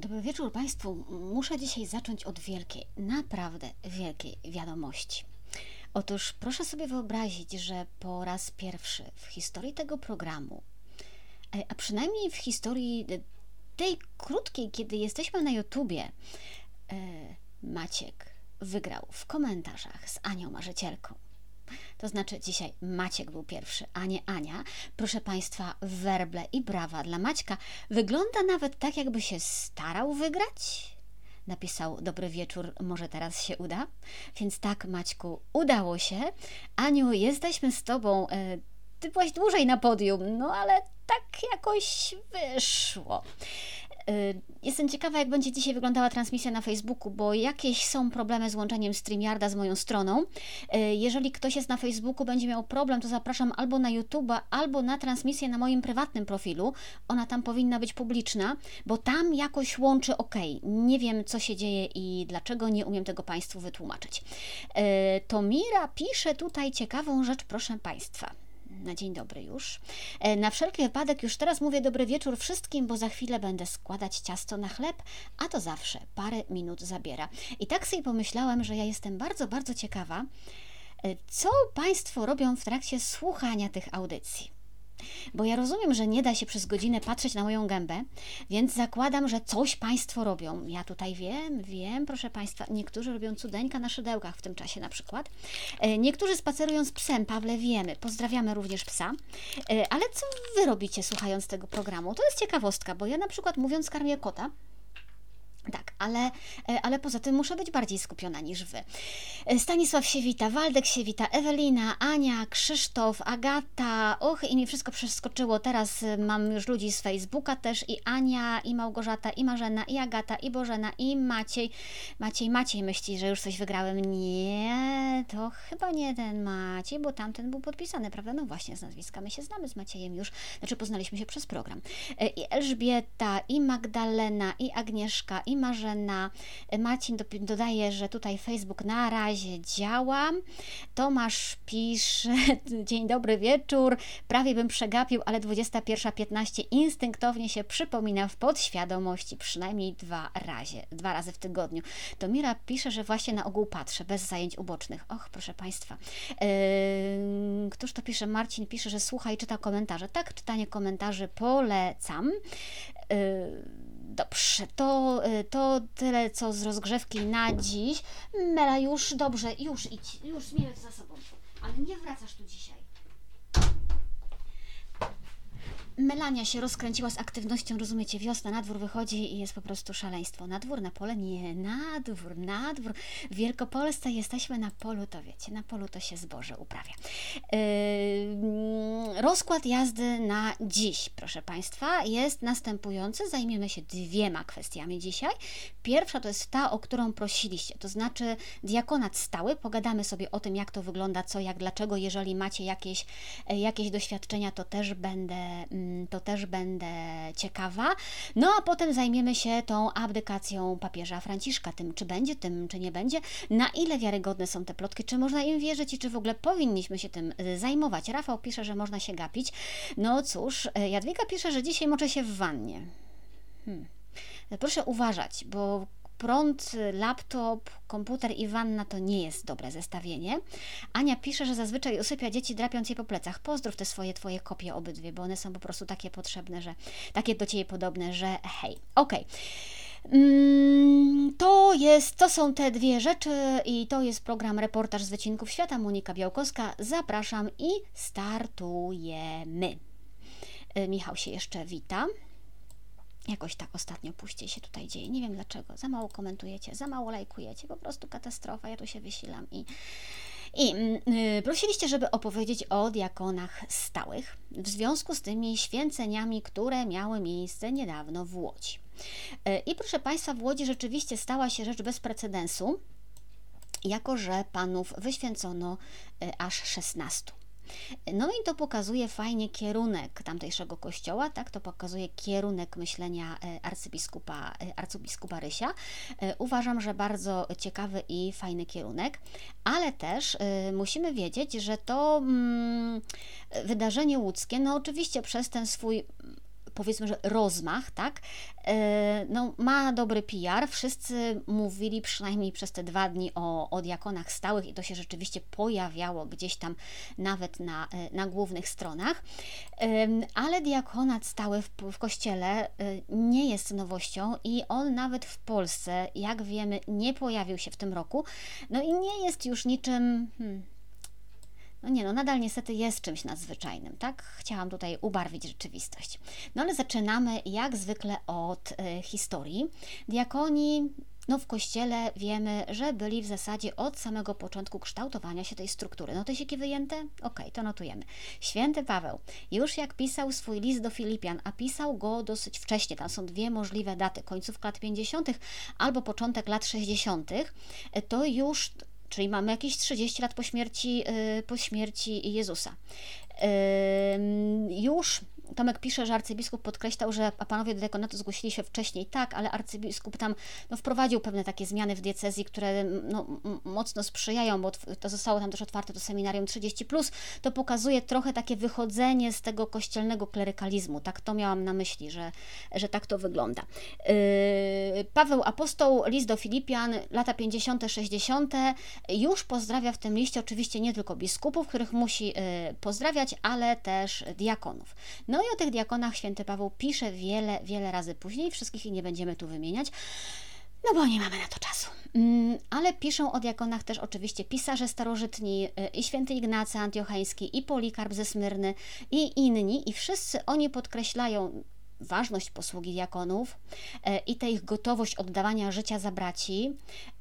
Dobry wieczór Państwu. Muszę dzisiaj zacząć od wielkiej, naprawdę wielkiej wiadomości. Otóż proszę sobie wyobrazić, że po raz pierwszy w historii tego programu, e, a przynajmniej w historii tej krótkiej, kiedy jesteśmy na YouTubie, e, Maciek wygrał w komentarzach z Anią Marzycielką. To znaczy dzisiaj Maciek był pierwszy, a nie Ania. Proszę Państwa, werble i brawa dla Maćka. Wygląda nawet tak, jakby się starał wygrać. Napisał dobry wieczór, może teraz się uda. Więc tak, Maćku, udało się. Aniu, jesteśmy z Tobą. E, ty byłaś dłużej na podium, no ale tak jakoś wyszło. Y, jestem ciekawa, jak będzie dzisiaj wyglądała transmisja na Facebooku, bo jakieś są problemy z łączeniem StreamYarda z moją stroną. Y, jeżeli ktoś jest na Facebooku, będzie miał problem, to zapraszam albo na YouTube'a, albo na transmisję na moim prywatnym profilu. Ona tam powinna być publiczna, bo tam jakoś łączy ok. Nie wiem, co się dzieje i dlaczego, nie umiem tego Państwu wytłumaczyć. Y, Tomira pisze tutaj ciekawą rzecz, proszę Państwa na dzień dobry już. E, na wszelki wypadek już teraz mówię dobry wieczór wszystkim, bo za chwilę będę składać ciasto na chleb, a to zawsze parę minut zabiera. I tak sobie pomyślałem, że ja jestem bardzo, bardzo ciekawa, e, co Państwo robią w trakcie słuchania tych audycji. Bo ja rozumiem, że nie da się przez godzinę patrzeć na moją gębę, więc zakładam, że coś Państwo robią. Ja tutaj wiem, wiem, proszę Państwa, niektórzy robią cudeńka na szydełkach w tym czasie na przykład. E, niektórzy spacerują z psem, Pawle, wiemy. Pozdrawiamy również psa. E, ale co Wy robicie słuchając tego programu? To jest ciekawostka, bo ja na przykład mówiąc karmię kota, tak, ale, e, ale poza tym muszę być bardziej skupiona niż wy. E, Stanisław się wita, Waldek się wita, Ewelina, Ania, Krzysztof, Agata. Och, i mi wszystko przeskoczyło. Teraz e, mam już ludzi z Facebooka też i Ania, i Małgorzata, i Marzena, i Agata, i Bożena, i Maciej. Maciej, Maciej myśli, że już coś wygrałem. Nie, to chyba nie ten Maciej, bo tamten był podpisany, prawda? No właśnie, z nazwiska. My się znamy z Maciejem już, znaczy poznaliśmy się przez program. I Elżbieta, i Magdalena, i Agnieszka, i Marzena. Marcin dodaje, że tutaj Facebook na razie działa. Tomasz pisze, dzień dobry wieczór, prawie bym przegapił, ale 21.15 instynktownie się przypomina w podświadomości, przynajmniej dwa razy, dwa razy w tygodniu. To Mira pisze, że właśnie na ogół patrzę, bez zajęć ubocznych. Och, proszę Państwa. Yy, któż to pisze? Marcin pisze, że słucha i czyta komentarze. Tak, czytanie komentarzy polecam. Yy, Dobrze, to, y, to tyle co z rozgrzewki na dziś. Mela, już dobrze, już idź, już zmienię za sobą. Ale nie wracasz tu dzisiaj. Melania się rozkręciła z aktywnością, rozumiecie, wiosna, na dwór wychodzi i jest po prostu szaleństwo. Na dwór, na pole? Nie, na dwór, na dwór. W Wielkopolsce jesteśmy na polu, to wiecie, na polu to się zboże uprawia. Yy, rozkład jazdy na dziś, proszę Państwa, jest następujący. Zajmiemy się dwiema kwestiami dzisiaj. Pierwsza to jest ta, o którą prosiliście, to znaczy diakonat stały. Pogadamy sobie o tym, jak to wygląda, co, jak, dlaczego. Jeżeli macie jakieś, jakieś doświadczenia, to też będę mm, to też będę ciekawa. No a potem zajmiemy się tą abdykacją papieża Franciszka, tym czy będzie, tym czy nie będzie, na ile wiarygodne są te plotki, czy można im wierzyć i czy w ogóle powinniśmy się tym y, zajmować. Rafał pisze, że można się gapić. No cóż, y, Jadwiga pisze, że dzisiaj moczę się w wannie. Hmm. Proszę uważać, bo prąd, laptop, komputer i wanna to nie jest dobre zestawienie. Ania pisze, że zazwyczaj usypia dzieci drapiąc je po plecach. Pozdrów te swoje twoje kopie obydwie, bo one są po prostu takie potrzebne, że takie do ciebie podobne, że hej. Okej. Okay. Mm, to, jest, to są te dwie rzeczy i to jest program Reportaż z Wycinków Świata. Monika Białkowska. Zapraszam i startujemy. Y, Michał się jeszcze wita. Jakoś tak ostatnio puściej się tutaj dzieje. Nie wiem dlaczego. Za mało komentujecie, za mało lajkujecie. Po prostu katastrofa. Ja tu się wysilam i. I yy, prosiliście, żeby opowiedzieć o diakonach stałych w związku z tymi święceniami, które miały miejsce niedawno w Łodzi. Yy, I proszę Państwa, w Łodzi rzeczywiście stała się rzecz bez precedensu, jako że panów wyświęcono yy, aż 16. No i to pokazuje fajnie kierunek tamtejszego kościoła, tak? To pokazuje kierunek myślenia e, arcybiskupa, e, arcybiskupa Rysia. E, uważam, że bardzo ciekawy i fajny kierunek, ale też musimy wiedzieć, że to mm, wydarzenie łódzkie, no oczywiście przez ten swój powiedzmy, że rozmach, tak? E, no, ma dobry PR. Wszyscy mówili przynajmniej przez te dwa dni o, o diakonach stałych i to się rzeczywiście pojawiało gdzieś tam nawet na, e, na głównych stronach. Ale diakonat stały w, w kościele nie jest nowością i on nawet w Polsce, jak wiemy, nie pojawił się w tym roku. No i nie jest już niczym. Hmm, no nie, no nadal niestety jest czymś nadzwyczajnym, tak? Chciałam tutaj ubarwić rzeczywistość. No ale zaczynamy jak zwykle od y, historii. Diakoni no w kościele wiemy, że byli w zasadzie od samego początku kształtowania się tej struktury. Notysiki wyjęte? Okej, to notujemy. Święty Paweł, już jak pisał swój list do Filipian, a pisał go dosyć wcześnie, tam są dwie możliwe daty, końcówka lat 50. albo początek lat 60., to już czyli mamy jakieś 30 lat po śmierci, y, po śmierci Jezusa. Już Tomek pisze, że arcybiskup podkreślał, że panowie do dekonatu zgłosili się wcześniej, tak, ale arcybiskup tam no, wprowadził pewne takie zmiany w diecezji, które no, mocno sprzyjają, bo to zostało tam też otwarte to seminarium 30, to pokazuje trochę takie wychodzenie z tego kościelnego klerykalizmu. Tak to miałam na myśli, że, że tak to wygląda. Yy, Paweł Apostoł, list do Filipian, lata 50., 60., już pozdrawia w tym liście oczywiście nie tylko biskupów, których musi yy, pozdrawiać, ale też diakonów. No i o tych diakonach święty Paweł pisze wiele, wiele razy później, wszystkich ich nie będziemy tu wymieniać. No bo nie mamy na to czasu. Mm, ale piszą o diakonach też oczywiście pisarze starożytni, y, i święty Ignacy Antiocheński, i Polikarp ze Smyrny, i inni, i wszyscy oni podkreślają ważność posługi diakonów y, i tę ich gotowość oddawania życia za braci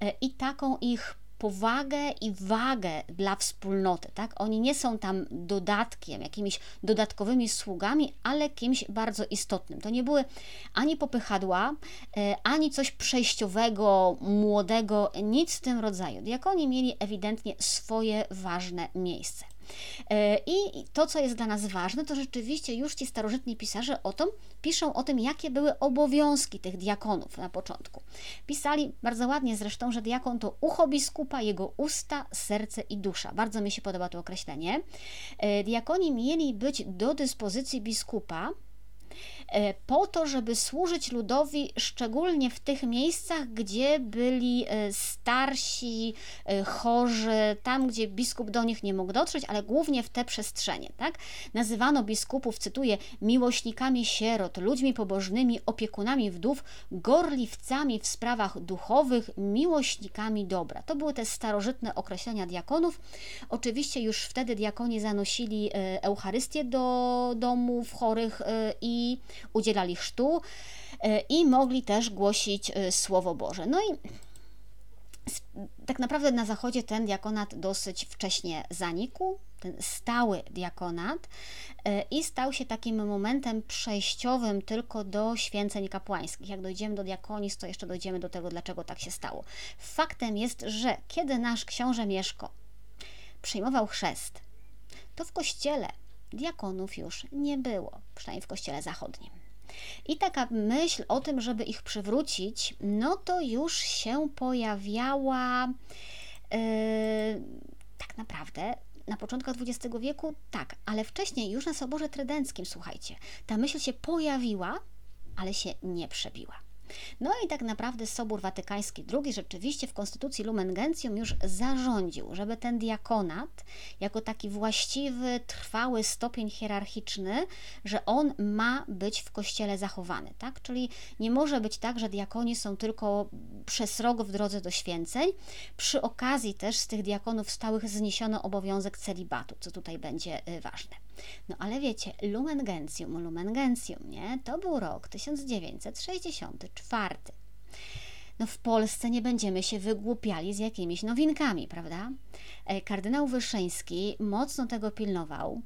y, i taką ich powagę i wagę dla wspólnoty, tak? Oni nie są tam dodatkiem, jakimiś dodatkowymi sługami, ale kimś bardzo istotnym. To nie były ani popychadła, e, ani coś przejściowego, młodego, nic w tym rodzaju. Diakoni mieli ewidentnie swoje ważne miejsce. E, I to, co jest dla nas ważne, to rzeczywiście już ci starożytni pisarze o tym piszą o tym, jakie były obowiązki tych diakonów na początku. Pisali bardzo ładnie zresztą, że diakon to ucho biskupa, jego usta, serce i dusza. Bardzo mi się podoba to określenie. E, diakoni mieli być do dyspozycji biskupa, po to, żeby służyć ludowi, szczególnie w tych miejscach, gdzie byli e, starsi, e, chorzy, tam, gdzie biskup do nich nie mógł dotrzeć, ale głównie w te przestrzenie. Tak? Nazywano biskupów, cytuję, miłośnikami sierot, ludźmi pobożnymi, opiekunami wdów, gorliwcami w sprawach duchowych, miłośnikami dobra. To były te starożytne określenia diakonów. Oczywiście już wtedy diakoni zanosili Eucharystię do domów chorych i udzielali chrztu e, i mogli też głosić e, Słowo Boże. No i tak naprawdę na zachodzie ten diakonat dosyć wcześnie zanikł, ten stały diakonat e, i stał się takim momentem przejściowym tylko do święceń kapłańskich. Jak dojdziemy do diakonis, to jeszcze dojdziemy do tego, dlaczego tak się stało. Faktem jest, że kiedy nasz książę Mieszko przyjmował chrzest, to w kościele diakonów już nie było, przynajmniej w kościele zachodnim. I taka myśl o tym, żeby ich przywrócić, no to już się pojawiała yy, tak naprawdę na początku XX wieku, tak, ale wcześniej już na Soborze Trydenckim, słuchajcie, ta myśl się pojawiła, ale się nie przebiła. No i tak naprawdę Sobór Watykański II rzeczywiście w Konstytucji Lumen Gentium już zarządził, żeby ten diakonat jako taki właściwy, trwały stopień hierarchiczny, że on ma być w Kościele zachowany, tak? Czyli nie może być tak, że diakoni są tylko przez rok w drodze do święceń. Przy okazji też z tych diakonów stałych zniesiono obowiązek celibatu, co tutaj będzie y, ważne. No ale wiecie, Lumen Gentium, Lumen Gentium, nie? To był rok 1964. No w Polsce nie będziemy się wygłupiali z jakimiś nowinkami, prawda? E, kardynał Wyszyński mocno tego pilnował.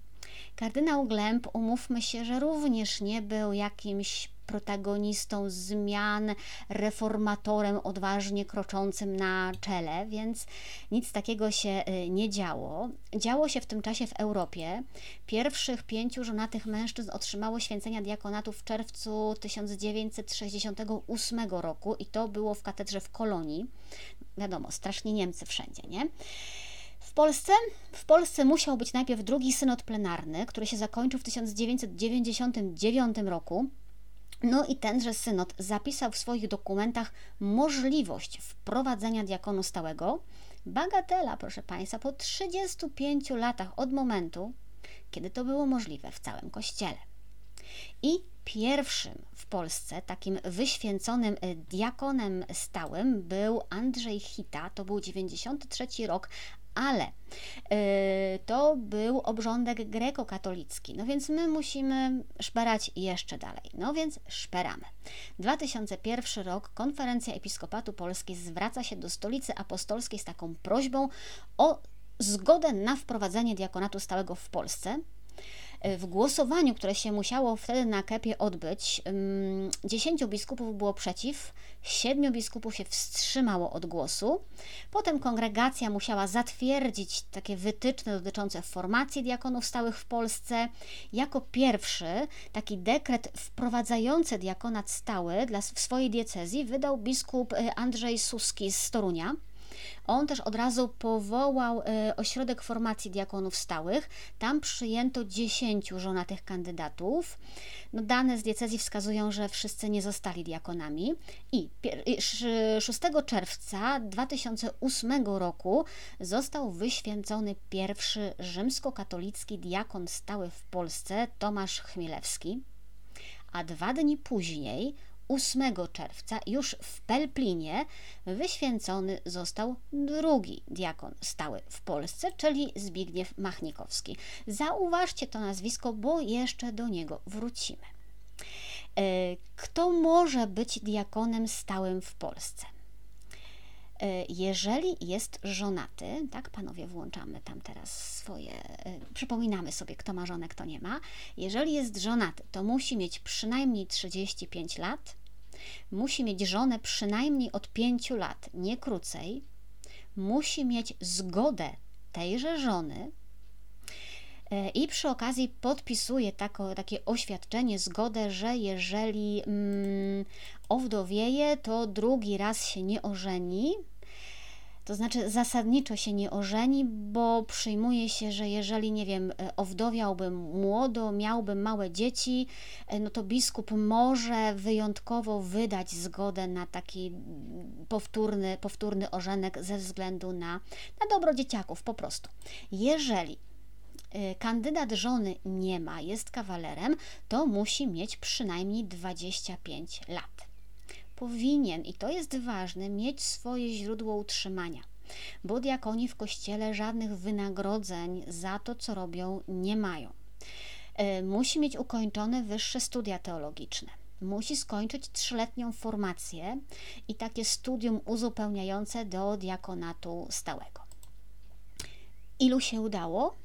Kardynał Glemp, umówmy się, że również nie był jakimś protagonistą zmian, reformatorem odważnie kroczącym na czele, więc nic takiego się y, nie działo. Działo się w tym czasie w Europie. Pierwszych pięciu żonatych mężczyzn otrzymało święcenia diakonatu w czerwcu 1968 roku i to było w katedrze w Kolonii. Wiadomo, strasznie Niemcy wszędzie, nie? Polsce? W Polsce musiał być najpierw drugi synod plenarny, który się zakończył w 1999 roku. No i tenże synod zapisał w swoich dokumentach możliwość wprowadzenia diakonu stałego. Bagatela, proszę Państwa, po 35 latach od momentu, kiedy to było możliwe w całym Kościele. I pierwszym w Polsce takim wyświęconym diakonem stałym był Andrzej Hita, to był 93 rok, ale yy, to był obrządek grekokatolicki, no więc my musimy szperać jeszcze dalej. No więc szperamy. 2001 rok Konferencja Episkopatu Polskiej zwraca się do Stolicy Apostolskiej z taką prośbą o zgodę na wprowadzenie diakonatu stałego w Polsce. W głosowaniu, które się musiało wtedy na Kepie odbyć, dziesięciu biskupów było przeciw, siedmiu biskupów się wstrzymało od głosu. Potem kongregacja musiała zatwierdzić takie wytyczne dotyczące formacji diakonów stałych w Polsce. Jako pierwszy taki dekret wprowadzający diakonat stały dla, w swojej diecezji wydał biskup y, Andrzej Suski z Torunia. On też od razu powołał e, ośrodek formacji diakonów stałych. Tam przyjęto 10 żonatych kandydatów. No, dane z diecezji wskazują, że wszyscy nie zostali diakonami. I 6 czerwca 2008 roku został wyświęcony pierwszy rzymskokatolicki diakon stały w Polsce, Tomasz Chmielewski. A dwa dni później 8 czerwca już w Pelplinie wyświęcony został drugi diakon stały w Polsce, czyli Zbigniew Machnikowski. Zauważcie to nazwisko, bo jeszcze do niego wrócimy. E, kto może być diakonem stałym w Polsce? E, jeżeli jest żonaty, tak, panowie, włączamy tam teraz swoje, e, przypominamy sobie, kto ma żonę, kto nie ma. Jeżeli jest żonaty, to musi mieć przynajmniej 35 lat, musi mieć żonę przynajmniej od 5 lat, nie krócej, musi mieć zgodę tejże żony. E, i przy okazji podpisuje tako, takie oświadczenie, zgodę, że jeżeli mm, owdowieje, to drugi raz się nie ożeni, to znaczy zasadniczo się nie ożeni, bo przyjmuje się, że jeżeli, nie wiem, e, owdowiałbym młodo, miałbym małe dzieci, e, no to biskup może wyjątkowo wydać zgodę na taki powtórny, powtórny ożenek ze względu na, na dobro dzieciaków po prostu. Jeżeli e, kandydat żony nie ma, jest kawalerem, to musi mieć przynajmniej 25 lat powinien, i to jest ważne, mieć swoje źródło utrzymania, bo diakoni w kościele żadnych wynagrodzeń za to, co robią, nie mają. E, musi mieć ukończone wyższe studia teologiczne. Musi skończyć trzyletnią formację i takie studium uzupełniające do diakonatu stałego. Ilu się udało?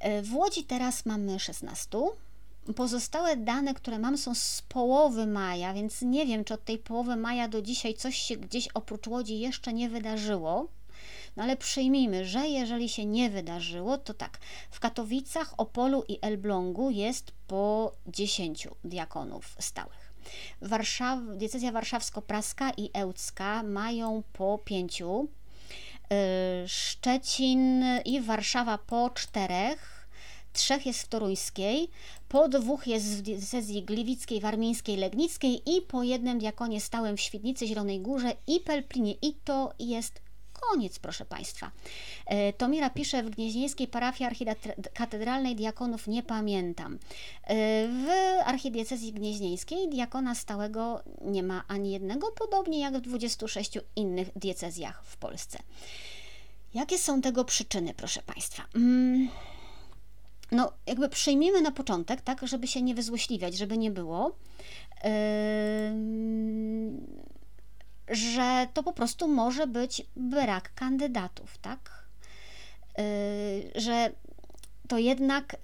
E, w Łodzi teraz mamy 16, Pozostałe dane, które mam, są z połowy maja, więc nie wiem, czy od tej połowy maja do dzisiaj coś się gdzieś oprócz Łodzi jeszcze nie wydarzyło. No ale przyjmijmy, że jeżeli się nie wydarzyło, to tak, w Katowicach, Opolu i Elblągu jest po 10 diakonów stałych. Warszaw, diecezja warszawsko-praska i ełcka mają po 5, y, Szczecin i Warszawa po czterech, trzech jest w Toruńskiej, po dwóch jest w diecezji gliwickiej, warmińskiej, legnickiej i po jednym diakonie stałym w Świdnicy, Zielonej Górze i Pelplinie i to jest koniec, proszę Państwa. E, Tomira pisze, w gnieźnieńskiej parafii archikatedralnej diakonów nie pamiętam. E, w archidiecezji gnieźnieńskiej diakona stałego nie ma ani jednego, podobnie jak w 26 innych diecezjach w Polsce. Jakie są tego przyczyny, proszę Państwa? Hmm no, jakby przyjmijmy na początek, tak, żeby się nie wyzłośliwiać, żeby nie było, yy, że to po prostu może być brak kandydatów, tak? Yy, że to jednak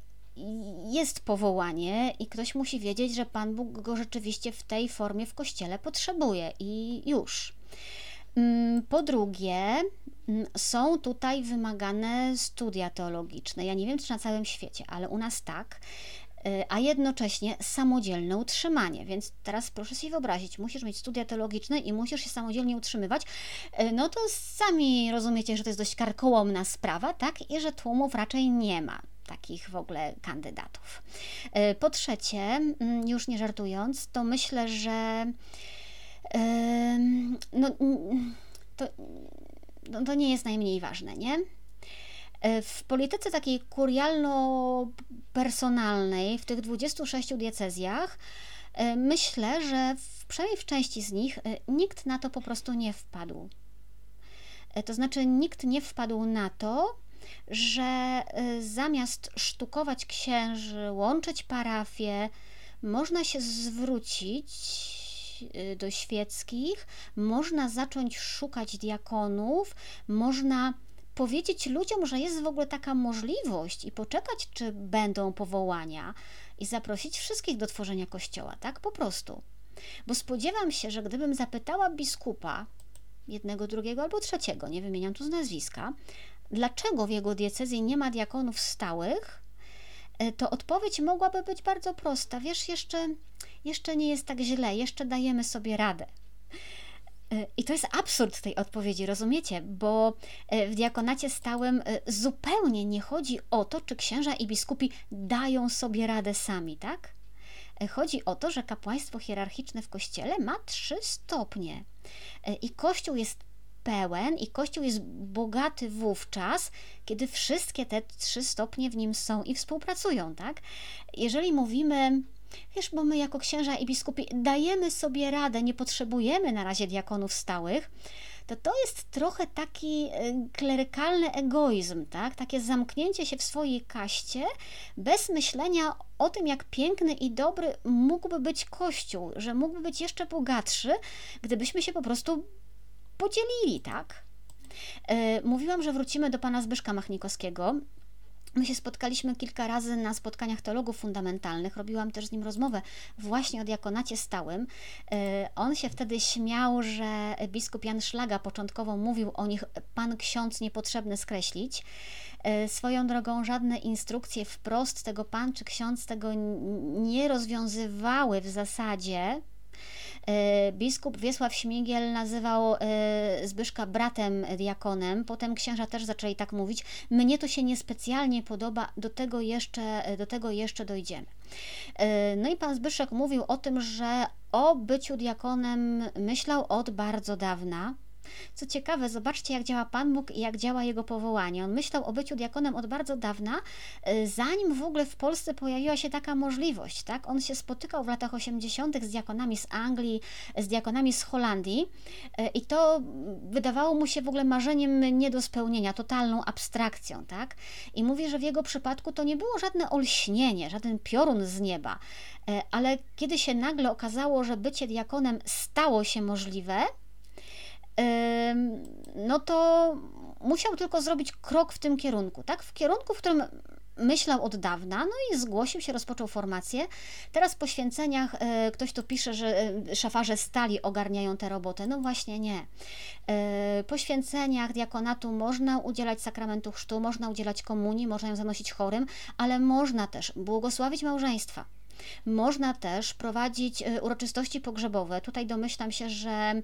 jest powołanie i ktoś musi wiedzieć, że Pan Bóg go rzeczywiście w tej formie w kościele potrzebuje i już. Yy, po drugie, Mm, są tutaj wymagane studia teologiczne. Ja nie wiem, czy na całym świecie, ale u nas tak. a jednocześnie samodzielne utrzymanie. Więc teraz proszę sobie wyobrazić, musisz mieć studia teologiczne i musisz się samodzielnie utrzymywać. No to sami rozumiecie, że to jest dość karkołomna sprawa, tak? I że tłumów raczej nie ma takich w ogóle kandydatów. Po trzecie, mm, już nie żartując, to myślę, że no, to, no, to nie jest najmniej ważne, nie? E, w polityce takiej kurialno-personalnej w tych 26 diecezjach e, myślę, że w, przynajmniej w części z nich e, nikt na to po prostu nie wpadł. To znaczy, nikt nie wpadł na to, że zamiast sztukować księży, łączyć parafie, można się zwrócić do świeckich, można zacząć szukać diakonów, można powiedzieć ludziom, że jest w ogóle taka możliwość i poczekać, czy będą powołania i zaprosić wszystkich do tworzenia kościoła, tak po prostu. Bo spodziewam się, że gdybym zapytała biskupa, jednego, drugiego albo trzeciego, nie wymieniam tu z nazwiska, dlaczego w jego diecezji nie ma diakonów stałych, e, to odpowiedź mogłaby być bardzo prosta. Wiesz, jeszcze, jeszcze nie jest tak źle, jeszcze dajemy sobie radę. I to jest absurd tej odpowiedzi, rozumiecie? Bo e, w diakonacie stałym e, zupełnie nie chodzi o to, czy księża i biskupi dają sobie radę sami, tak? E, chodzi o to, że kapłaństwo hierarchiczne w kościele ma trzy stopnie. I kościół jest pełen i Kościół jest bogaty wówczas, kiedy wszystkie te trzy stopnie w nim są i współpracują, tak? Jeżeli mówimy Wiesz, bo my jako księża i biskupi dajemy sobie radę, nie potrzebujemy na razie diakonów stałych, to to jest trochę taki y, klerykalny egoizm, tak? Takie zamknięcie się w swojej kaście bez myślenia o tym, jak piękny i dobry mógłby być Kościół, że mógłby być jeszcze bogatszy, gdybyśmy się po prostu podzielili, tak? Y, mówiłam, że wrócimy do pana Zbyszka Machnikowskiego, My się spotkaliśmy kilka razy na spotkaniach teologów fundamentalnych. Robiłam też z nim rozmowę właśnie o diakonacie stałym. E, on się wtedy śmiał, że biskup Jan Szlaga początkowo mówił o nich pan ksiądz niepotrzebny skreślić. E, swoją drogą żadne instrukcje wprost tego pan czy ksiądz tego nie rozwiązywały w zasadzie, biskup Wiesław Śmigiel nazywał e, Zbyszka bratem diakonem, potem księża też zaczęli tak mówić. Mnie to się niespecjalnie podoba, do tego jeszcze, do tego jeszcze dojdziemy. E, no i pan Zbyszek mówił o tym, że o byciu diakonem myślał od bardzo dawna. Co ciekawe, zobaczcie, jak działa Pan Bóg i jak działa jego powołanie. On myślał o byciu diakonem od bardzo dawna, y, zanim w ogóle w Polsce pojawiła się taka możliwość. Tak? On się spotykał w latach 80. z diakonami z Anglii, z diakonami z Holandii y, i to wydawało mu się w ogóle marzeniem nie do spełnienia, totalną abstrakcją. Tak? I mówi, że w jego przypadku to nie było żadne olśnienie, żaden piorun z nieba, y, ale kiedy się nagle okazało, że bycie diakonem stało się możliwe, no to musiał tylko zrobić krok w tym kierunku, tak? W kierunku, w którym myślał od dawna, no i zgłosił się, rozpoczął formację. Teraz po święceniach e, ktoś tu pisze, że e, szafarze stali ogarniają tę robotę. No właśnie nie. E, po święceniach diakonatu można udzielać sakramentu chrztu, można udzielać komunii, można ją zanosić chorym, ale można też błogosławić małżeństwa. Można też prowadzić e, uroczystości pogrzebowe. Tutaj domyślam się, że e,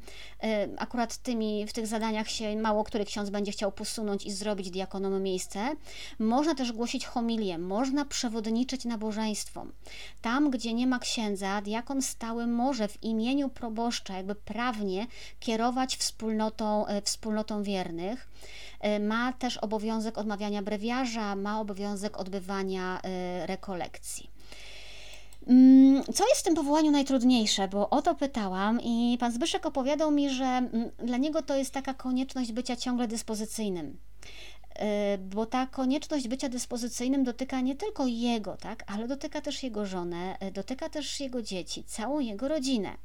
akurat tymi, w tych zadaniach się mało który ksiądz będzie chciał posunąć i zrobić diakonom miejsce. Można też głosić homilię, można przewodniczyć nabożeństwom. Tam, gdzie nie ma księdza, diakon stały może w imieniu proboszcza, jakby prawnie kierować wspólnotą, e, wspólnotą wiernych. Ma też obowiązek odmawiania brewiarza, ma obowiązek odbywania rekolekcji. Mm, co jest w tym powołaniu najtrudniejsze? Bo o to pytałam i pan Zbyszek opowiadał mi, że mm, dla niego to jest taka konieczność bycia ciągle dyspozycyjnym. Y, bo ta konieczność bycia dyspozycyjnym dotyka nie tylko jego, tak, ale dotyka też jego żonę, y, dotyka też jego dzieci, całą jego rodzinę.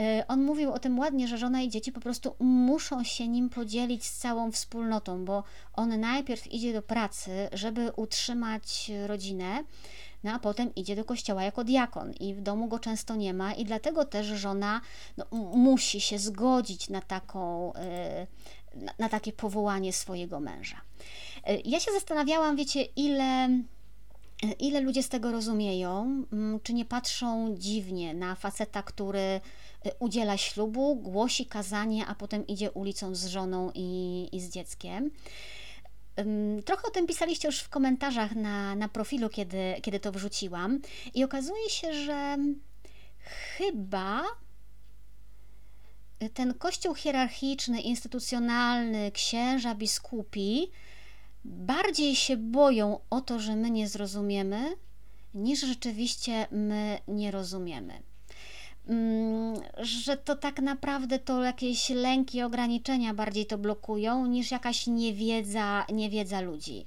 Y, on mówił o tym ładnie, że żona i dzieci po prostu muszą się nim podzielić z całą wspólnotą, bo on najpierw idzie do pracy, żeby utrzymać rodzinę, a potem idzie do kościoła jako diakon i w domu go często nie ma i dlatego też żona no, musi się zgodzić na taką, e, na, na takie powołanie swojego męża. E, ja się zastanawiałam, wiecie, ile ile ludzie z tego rozumieją, mm, czy nie patrzą dziwnie na faceta, który udziela ślubu, głosi kazanie, a potem idzie ulicą z żoną i, i z dzieckiem. Trochę o tym pisaliście już w komentarzach na, na profilu, kiedy, kiedy to wrzuciłam, i okazuje się, że chyba ten kościół hierarchiczny, instytucjonalny, księża, biskupi bardziej się boją o to, że my nie zrozumiemy, niż rzeczywiście my nie rozumiemy. Mm, że to tak naprawdę to jakieś lęki, ograniczenia bardziej to blokują niż jakaś niewiedza, niewiedza ludzi.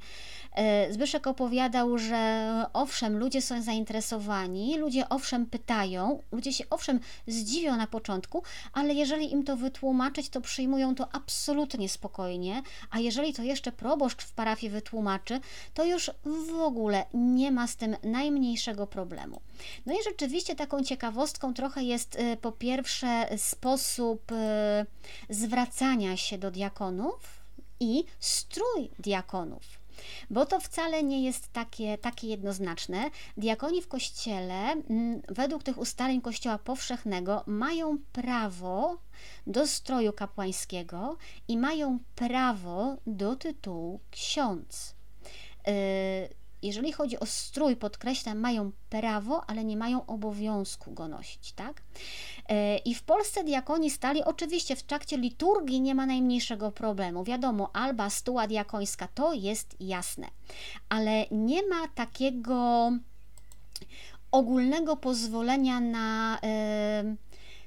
E, Zbyszek opowiadał, że owszem, ludzie są zainteresowani, ludzie owszem pytają, ludzie się owszem zdziwią na początku, ale jeżeli im to wytłumaczyć, to przyjmują to absolutnie spokojnie, a jeżeli to jeszcze proboszcz w parafii wytłumaczy, to już w ogóle nie ma z tym najmniejszego problemu. No i rzeczywiście taką ciekawostką trochę jest e, po pierwsze sposób e, zwracania się do diakonów i strój diakonów bo to wcale nie jest takie, takie jednoznaczne. Diakoni w kościele, mm, według tych ustaleń Kościoła Powszechnego, mają prawo do stroju kapłańskiego i mają prawo do tytułu ksiądz. Yy, jeżeli chodzi o strój, podkreślam, mają prawo, ale nie mają obowiązku go nosić, tak? E, I w Polsce diakoni stali, oczywiście w trakcie liturgii nie ma najmniejszego problemu. Wiadomo, alba stuła diakońska to jest jasne, ale nie ma takiego ogólnego pozwolenia na. Yy,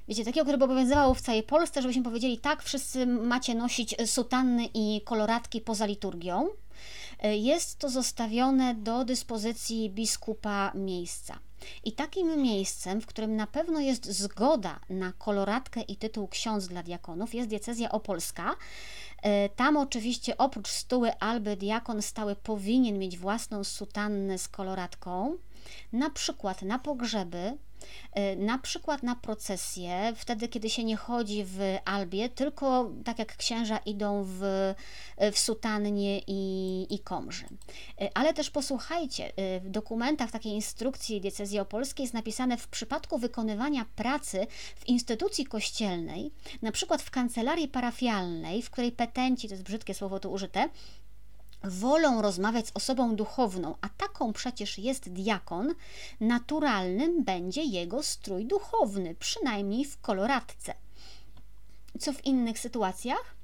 wiecie, takiego, które by obowiązywało w całej Polsce, żebyśmy powiedzieli, tak, wszyscy macie nosić sutanny i koloratki poza liturgią. E, jest to zostawione do dyspozycji biskupa miejsca. I takim miejscem, w którym na pewno jest zgoda na koloratkę i tytuł ksiądz dla diakonów, jest diecezja opolska. E, tam oczywiście oprócz stuły alby diakon stały powinien mieć własną sutannę z koloratką, na przykład na pogrzeby, na przykład na procesję, wtedy kiedy się nie chodzi w albie, tylko tak jak księża idą w, e, w sutannie i, i komży. E, ale też posłuchajcie, w dokumentach takiej instrukcji diecezji opolskiej jest napisane w przypadku wykonywania pracy w instytucji kościelnej, na przykład w kancelarii parafialnej, w której petenci, to jest brzydkie słowo tu użyte, wolą rozmawiać z osobą duchowną, a taką przecież jest diakon, naturalnym będzie jego strój duchowny, przynajmniej w koloratce. Co w innych sytuacjach?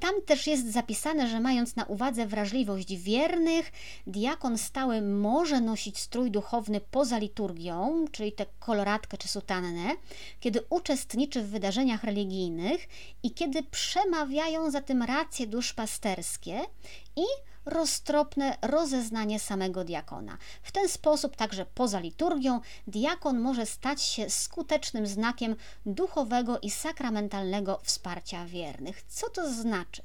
Tam też jest zapisane, że mając na uwadze wrażliwość wiernych, diakon stały może nosić strój duchowny poza liturgią, czyli tę koloratkę czy sutannę, kiedy uczestniczy w wydarzeniach religijnych i kiedy przemawiają za tym racje duszpasterskie i roztropne rozeznanie samego diakona. W ten sposób, także poza liturgią, diakon może stać się skutecznym znakiem duchowego i sakramentalnego wsparcia wiernych. Co to znaczy?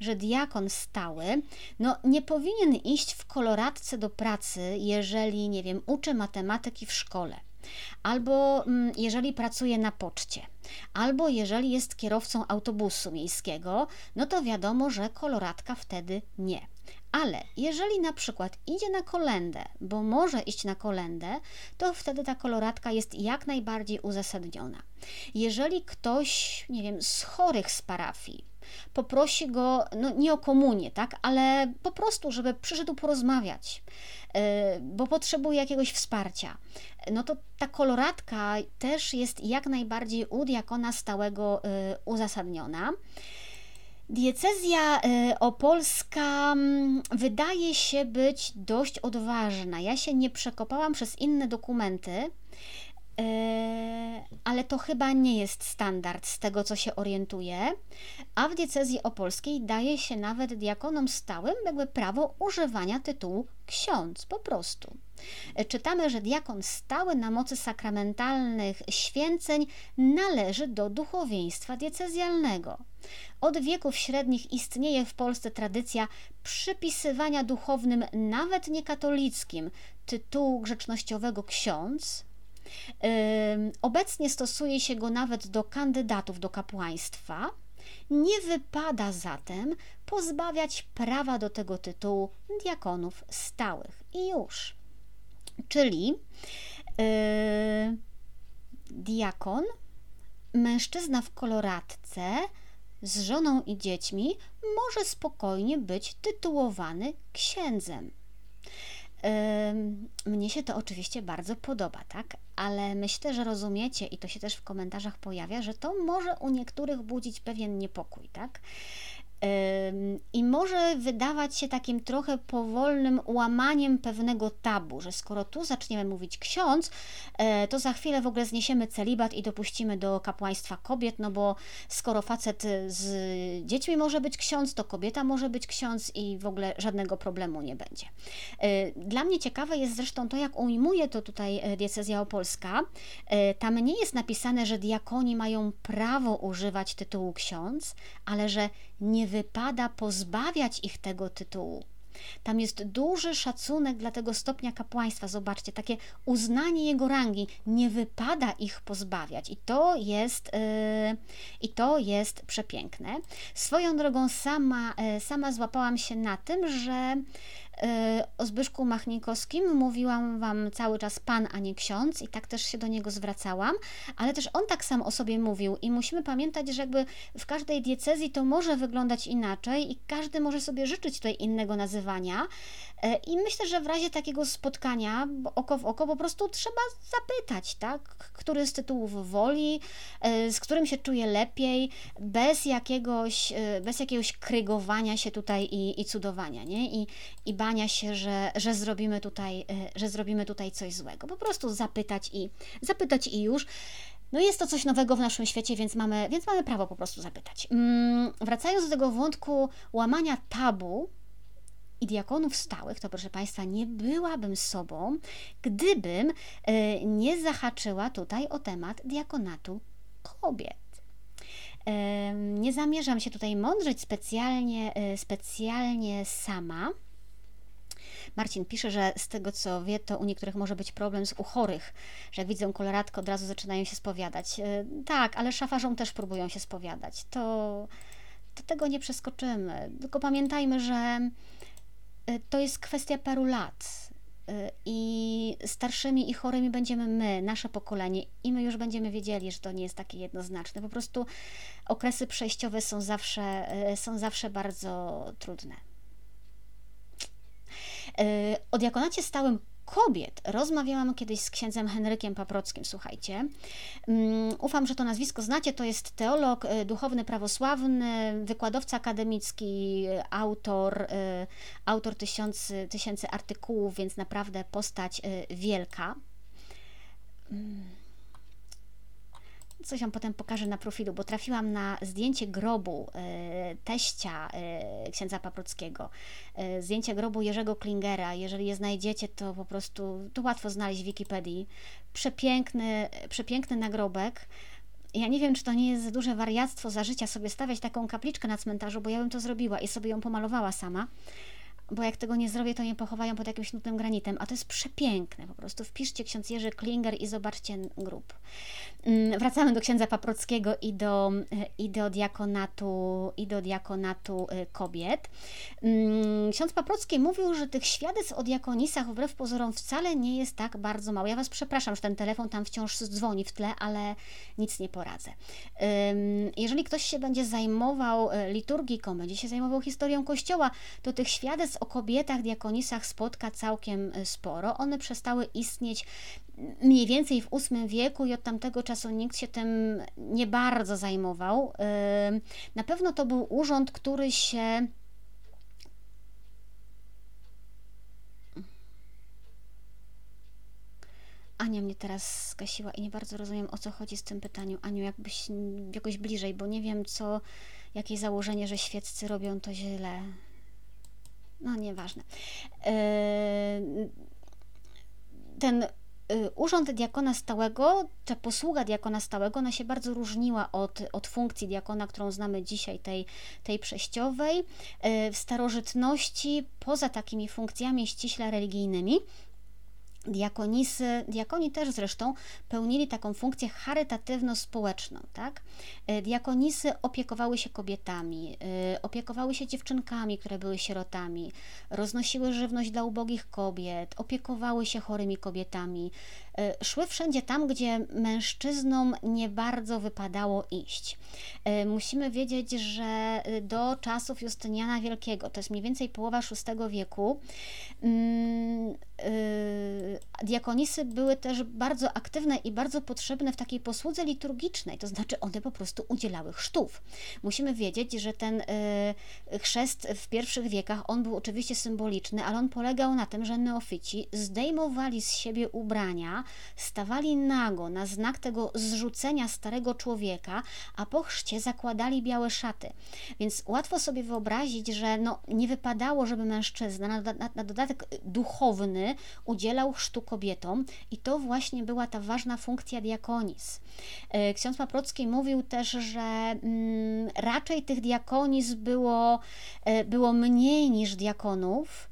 Że diakon stały no, nie powinien iść w koloratce do pracy, jeżeli, nie wiem, uczy matematyki w szkole albo mm, jeżeli pracuje na poczcie, albo jeżeli jest kierowcą autobusu miejskiego, no to wiadomo, że koloratka wtedy nie. Ale jeżeli na przykład idzie na kolendę, bo może iść na kolendę, to wtedy ta koloratka jest jak najbardziej uzasadniona. Jeżeli ktoś, nie wiem, z chorych z parafii poprosi go, no nie o komunię, tak, ale po prostu, żeby przyszedł porozmawiać, bo potrzebuje jakiegoś wsparcia, no to ta koloratka też jest jak najbardziej u diakona stałego yy, uzasadniona. Diecezja y, opolska mm, wydaje się być dość odważna. Ja się nie przekopałam przez inne dokumenty, ale to chyba nie jest standard z tego, co się orientuje. A w diecezji opolskiej daje się nawet diakonom stałym jakby prawo używania tytułu ksiądz, po prostu. Czytamy, że diakon stały na mocy sakramentalnych święceń należy do duchowieństwa diecezjalnego. Od wieków średnich istnieje w Polsce tradycja przypisywania duchownym, nawet niekatolickim, tytułu grzecznościowego ksiądz. Obecnie stosuje się go nawet do kandydatów do kapłaństwa. Nie wypada zatem pozbawiać prawa do tego tytułu diakonów stałych. I już. Czyli yy, diakon, mężczyzna w koloratce z żoną i dziećmi może spokojnie być tytułowany księdzem. Mnie się to oczywiście bardzo podoba, tak? Ale myślę, że rozumiecie, i to się też w komentarzach pojawia, że to może u niektórych budzić pewien niepokój, tak? I może wydawać się takim trochę powolnym łamaniem pewnego tabu, że skoro tu zaczniemy mówić ksiądz, e, to za chwilę w ogóle zniesiemy celibat i dopuścimy do kapłaństwa kobiet, no bo skoro facet z dziećmi może być ksiądz, to kobieta może być ksiądz i w ogóle żadnego problemu nie będzie. E, dla mnie ciekawe jest zresztą to, jak ujmuje to tutaj e, diecezja opolska. Tam nie jest napisane, że diakoni mają prawo używać tytułu ksiądz, ale że nie wypada pozbawiać ich tego tytułu. Tam jest duży szacunek dla tego stopnia kapłaństwa. Zobaczcie, takie uznanie jego rangi. Nie wypada ich pozbawiać. I to jest, yy, i to jest przepiękne. Swoją drogą sama, yy, sama złapałam się na tym, że o Zbyszku Machnikowskim. Mówiłam Wam cały czas pan, a nie ksiądz i tak też się do niego zwracałam, ale też on tak sam o sobie mówił i musimy pamiętać, że jakby w każdej diecezji to może wyglądać inaczej i każdy może sobie życzyć tutaj innego nazywania i myślę, że w razie takiego spotkania oko w oko po prostu trzeba zapytać, tak, który z tytułów woli, e, z którym się czuje lepiej, bez jakiegoś, e, bez jakiegoś krygowania się tutaj i, i cudowania, nie? I, i bania się, że, że, zrobimy tutaj, e, że zrobimy tutaj coś złego. Po prostu zapytać i zapytać i już. No jest to coś nowego w naszym świecie, więc mamy, więc mamy prawo po prostu zapytać. Mm, wracając do tego wątku łamania tabu i diakonów stałych, to proszę Państwa, nie byłabym sobą, gdybym y, nie zahaczyła tutaj o temat diakonatu kobiet. Y, nie zamierzam się tutaj mądrzeć specjalnie, y, specjalnie sama Marcin pisze, że z tego co wie, to u niektórych może być problem z u chorych, że jak widzą koloratkę, od razu zaczynają się spowiadać. E, tak, ale szafarzom też próbują się spowiadać. To, to tego nie przeskoczymy. Tylko pamiętajmy, że e, to jest kwestia paru lat. E, I starszymi i chorymi będziemy my, nasze pokolenie, i my już będziemy wiedzieli, że to nie jest takie jednoznaczne. Po prostu okresy przejściowe są zawsze, są zawsze bardzo trudne. E, o diakonacie stałym kobiet rozmawiałam kiedyś z księdzem Henrykiem Paprockim, słuchajcie. Mm, ufam, że to nazwisko znacie, to jest teolog, e, duchowny prawosławny, wykładowca akademicki, autor, e, autor tysiący, tysięcy artykułów, więc naprawdę postać wielka. Coś Wam potem pokażę na profilu, bo trafiłam na zdjęcie grobu e, teścia e, księdza Paprockiego, e, zdjęcie grobu Jerzego Klingera. Jeżeli je znajdziecie, to po prostu to łatwo znaleźć w Wikipedii. Przepiękny, przepiękny nagrobek. Ja nie wiem, czy to nie jest duże wariactwo za życia sobie stawiać taką kapliczkę na cmentarzu, bo ja bym to zrobiła i sobie ją pomalowała sama bo jak tego nie zrobię, to nie pochowają pod jakimś nutnym granitem, a to jest przepiękne, po prostu wpiszcie ksiądz Jerzy Klinger i zobaczcie grób. Mm, wracamy do księdza Paprockiego i do, e, i do diakonatu, i do diakonatu e, kobiet. Mm, ksiądz Paprocki mówił, że tych świadectw o diakonisach wbrew pozorom wcale nie jest tak bardzo mało. Ja Was przepraszam, że ten telefon tam wciąż dzwoni w tle, ale nic nie poradzę. Jeżeli ktoś się będzie zajmował e, liturgiką, będzie się zajmował historią Kościoła, to tych świadectw o kobietach diakonisach spotka całkiem sporo. One przestały istnieć mniej więcej w VIII wieku i od tamtego czasu nikt się tym nie bardzo zajmował. Na pewno to był urząd, który się Ania mnie teraz skasiła i nie bardzo rozumiem o co chodzi z tym pytaniem. Aniu, jakbyś jakoś bliżej, bo nie wiem co, jakie założenie, że świeccy robią to źle. No, nieważne. Ten Y, urząd diakona stałego, ta posługa diakona stałego, ona się bardzo różniła od, od funkcji diakona, którą znamy dzisiaj, tej, tej przejściowej. Y, w starożytności, poza takimi funkcjami ściśle religijnymi, Diakonisy, diakoni też zresztą pełnili taką funkcję charytatywno-społeczną, tak? E, diakonisy opiekowały się kobietami, e, opiekowały się dziewczynkami, które były sierotami, roznosiły żywność dla ubogich kobiet, opiekowały się chorymi kobietami, szły wszędzie tam, gdzie mężczyznom nie bardzo wypadało iść. Musimy wiedzieć, że do czasów Justyniana Wielkiego, to jest mniej więcej połowa VI wieku, mm, diakonisy były też bardzo aktywne i bardzo potrzebne w takiej posłudze liturgicznej, to znaczy one po prostu udzielały chrztów. Musimy wiedzieć, że ten chrzest w pierwszych wiekach, on był oczywiście symboliczny, ale on polegał na tym, że neofici zdejmowali z siebie ubrania, stawali nago na znak tego zrzucenia starego człowieka, a po chrzcie zakładali białe szaty. Więc łatwo sobie wyobrazić, że no, nie wypadało, żeby mężczyzna na, na, na dodatek duchowny udzielał chrztu kobietom i to właśnie była ta ważna funkcja diakonis. E, ksiądz Paprocki mówił też, że mm, raczej tych diakonis było, e, było mniej niż diakonów,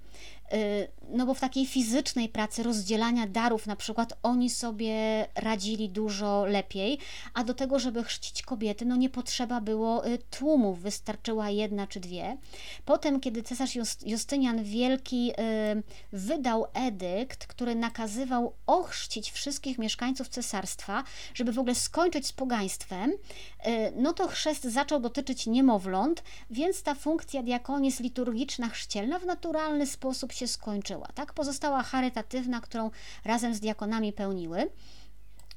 no bo w takiej fizycznej pracy rozdzielania darów na przykład oni sobie radzili dużo lepiej, a do tego, żeby chrzcić kobiety, no nie potrzeba było y, tłumów, wystarczyła jedna czy dwie. Potem, kiedy cesarz Justynian Wielki y, wydał edykt, który nakazywał ochrzcić wszystkich mieszkańców cesarstwa, żeby w ogóle skończyć z pogaństwem, no to chrzest zaczął dotyczyć niemowląt, więc ta funkcja diakonis liturgiczna chrzcielna w naturalny sposób się skończyła. Tak? Pozostała charytatywna, którą razem z diakonami pełniły.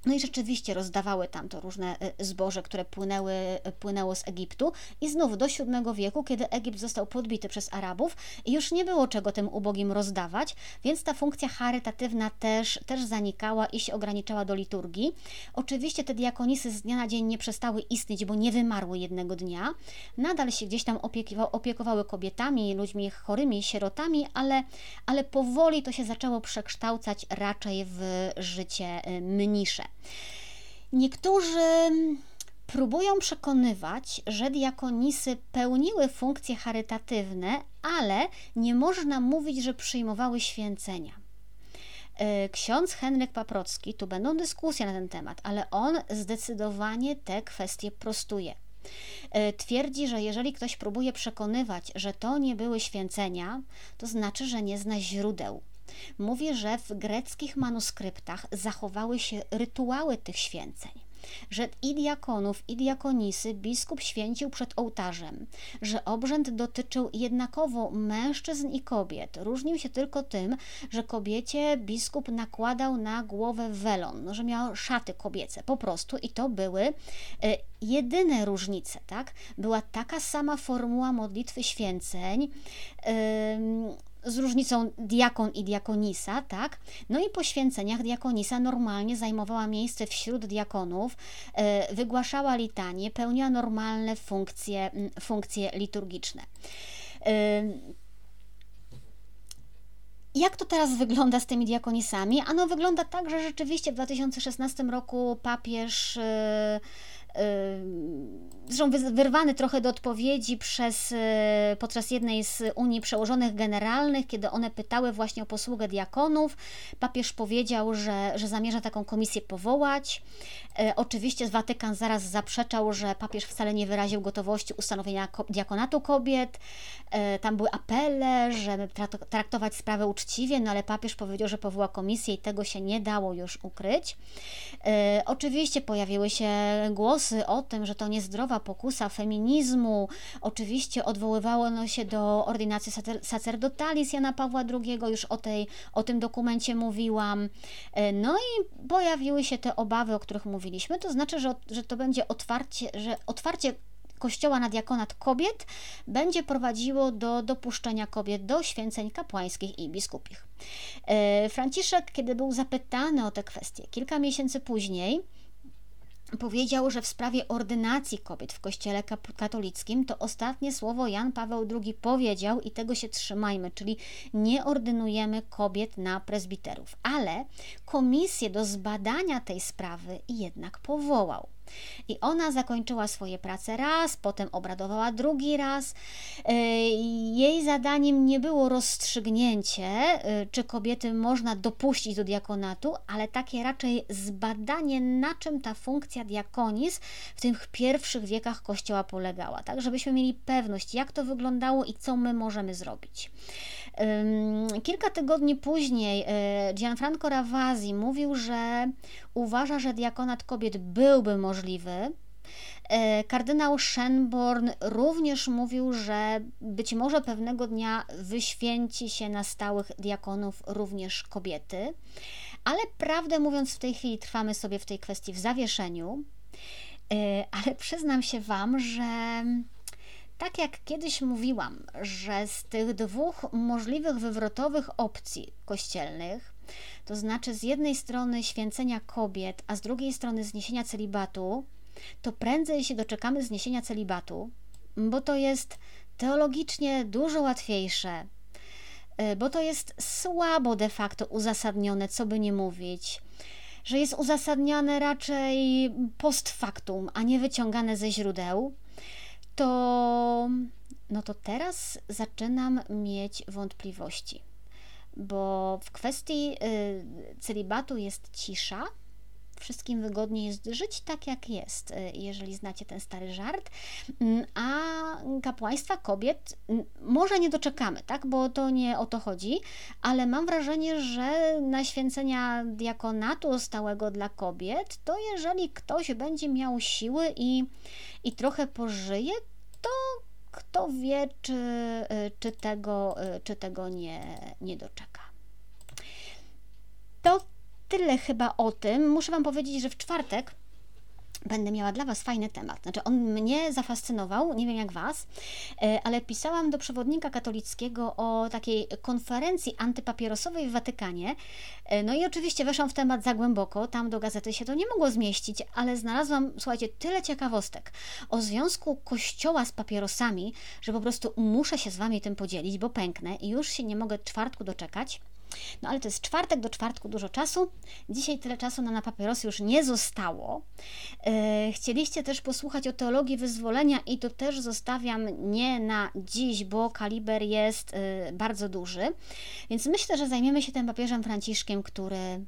No i rzeczywiście rozdawały tam to różne e, zboże, które płynęły, e, płynęło z Egiptu. I znów do VII wieku, kiedy Egipt został podbity przez Arabów, już nie było czego tym ubogim rozdawać, więc ta funkcja charytatywna też, też zanikała i się ograniczała do liturgii. Oczywiście te diakonisy z dnia na dzień nie przestały istnieć, bo nie wymarły jednego dnia. Nadal się gdzieś tam opiekowały kobietami, ludźmi chorymi, sierotami, ale, ale powoli to się zaczęło przekształcać raczej w życie e, mnisze. Niektórzy próbują przekonywać, że diakonisy pełniły funkcje charytatywne, ale nie można mówić, że przyjmowały święcenia. E, ksiądz Henryk Paprocki, tu będą dyskusje na ten temat, ale on zdecydowanie te kwestie prostuje. E, twierdzi, że jeżeli ktoś próbuje przekonywać, że to nie były święcenia, to znaczy, że nie zna źródeł. Mówi, że w greckich manuskryptach zachowały się rytuały tych święceń że i diakonów, i diakonisy biskup święcił przed ołtarzem, że obrzęd dotyczył jednakowo mężczyzn i kobiet. Różnił się tylko tym, że kobiecie biskup nakładał na głowę welon, że miał szaty kobiece po prostu i to były e, jedyne różnice, tak? Była taka sama formuła modlitwy święceń z różnicą diakon i diakonisa, tak? No i po święceniach diakonisa normalnie zajmowała miejsce wśród diakonów, e, wygłaszała litanie, pełniła normalne funkcje, funkcje liturgiczne. E, jak to teraz wygląda z tymi diakonisami? Ano wygląda tak, że rzeczywiście w 2016 roku papież e, zresztą wyrwany trochę do odpowiedzi przez, e, podczas jednej z Unii Przełożonych Generalnych, kiedy one pytały właśnie o posługę diakonów. Papież powiedział, że, że zamierza taką komisję powołać. E, oczywiście Watykan zaraz zaprzeczał, że papież wcale nie wyraził gotowości ustanowienia diakonatu kobiet. Tam były apele, żeby traktować sprawę uczciwie, no ale papież powiedział, że powoła komisję i tego się nie dało już ukryć. Oczywiście pojawiły się głosy o tym, że to niezdrowa pokusa feminizmu. Oczywiście odwoływało się do ordynacji sacerdotalis Jana Pawła II, już o, tej, o tym dokumencie mówiłam. E, no i pojawiły się te obawy, o których mówiliśmy, to znaczy, że, że to będzie otwarcie, że otwarcie Kościoła na diakonat kobiet będzie prowadziło do dopuszczenia kobiet do święceń kapłańskich i biskupich. E, Franciszek, kiedy był zapytany o te kwestie kilka miesięcy później, powiedział, że w sprawie ordynacji kobiet w Kościele katolickim to ostatnie słowo Jan Paweł II powiedział i tego się trzymajmy, czyli nie ordynujemy kobiet na prezbiterów, ale komisję do zbadania tej sprawy jednak powołał. I ona zakończyła swoje prace raz, potem obradowała drugi raz. E, jej zadaniem nie było rozstrzygnięcie, e, czy kobiety można dopuścić do diakonatu, ale takie raczej zbadanie, na czym ta funkcja diakonis w tych pierwszych wiekach Kościoła polegała, tak, żebyśmy mieli pewność, jak to wyglądało i co my możemy zrobić. Kilka tygodni później e, Gianfranco Ravasi mówił, że uważa, że diakonat kobiet byłby możliwy. E, kardynał Shenborn również mówił, że być może pewnego dnia wyświęci się na stałych diakonów również kobiety, ale prawdę mówiąc, w tej chwili trwamy sobie w tej kwestii w zawieszeniu. E, ale przyznam się Wam, że tak jak kiedyś mówiłam, że z tych dwóch możliwych wywrotowych opcji kościelnych, to znaczy z jednej strony święcenia kobiet, a z drugiej strony zniesienia celibatu, to prędzej się doczekamy zniesienia celibatu, bo to jest teologicznie dużo łatwiejsze, e, bo to jest słabo de facto uzasadnione, co by nie mówić, że jest uzasadniane raczej post factum, a nie wyciągane ze źródeł to, no to teraz zaczynam mieć wątpliwości, bo w kwestii y, celibatu jest cisza. Wszystkim wygodniej jest żyć tak, jak jest, y, jeżeli znacie ten stary żart. A kapłaństwa kobiet może nie doczekamy, tak? Bo to nie o to chodzi, ale mam wrażenie, że na święcenia diakonatu stałego dla kobiet, to jeżeli ktoś będzie miał siły i i trochę pożyje, to kto wie, czy, y, czy tego, y, czy tego nie, nie doczeka. To tyle chyba o tym. Muszę Wam powiedzieć, że w czwartek będę miała dla Was fajny temat. Znaczy, on mnie zafascynował, nie wiem jak Was, e, ale pisałam do przewodnika katolickiego o takiej konferencji antypapierosowej w Watykanie. E, no i oczywiście weszłam w temat za głęboko, tam do gazety się to nie mogło zmieścić, ale znalazłam, słuchajcie, tyle ciekawostek o związku Kościoła z papierosami, że po prostu muszę się z Wami tym podzielić, bo pęknę i już się nie mogę czwartku doczekać. No ale to jest czwartek do czwartku dużo czasu. Dzisiaj tyle czasu na, na papierosy już nie zostało. E, chcieliście też posłuchać o teologii wyzwolenia i to też zostawiam nie na dziś, bo kaliber jest e, bardzo duży. Więc myślę, że zajmiemy się tym papieżem Franciszkiem, który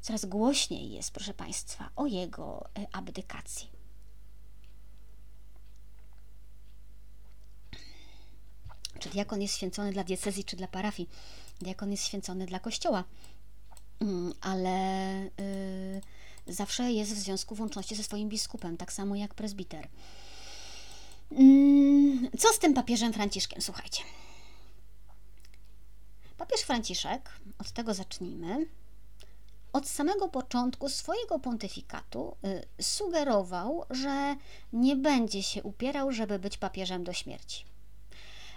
coraz głośniej jest, proszę Państwa, o jego e, abdykacji. Czy diakon jest święcony dla diecezji, czy dla parafii. Diakon jest święcony dla kościoła, mm, ale y, zawsze jest w związku włączności ze swoim biskupem, tak samo jak prezbiter. Mm, co z tym papieżem Franciszkiem? Słuchajcie. Papież Franciszek, od tego zacznijmy, od samego początku swojego pontyfikatu y, sugerował, że nie będzie się upierał, żeby być papieżem do śmierci.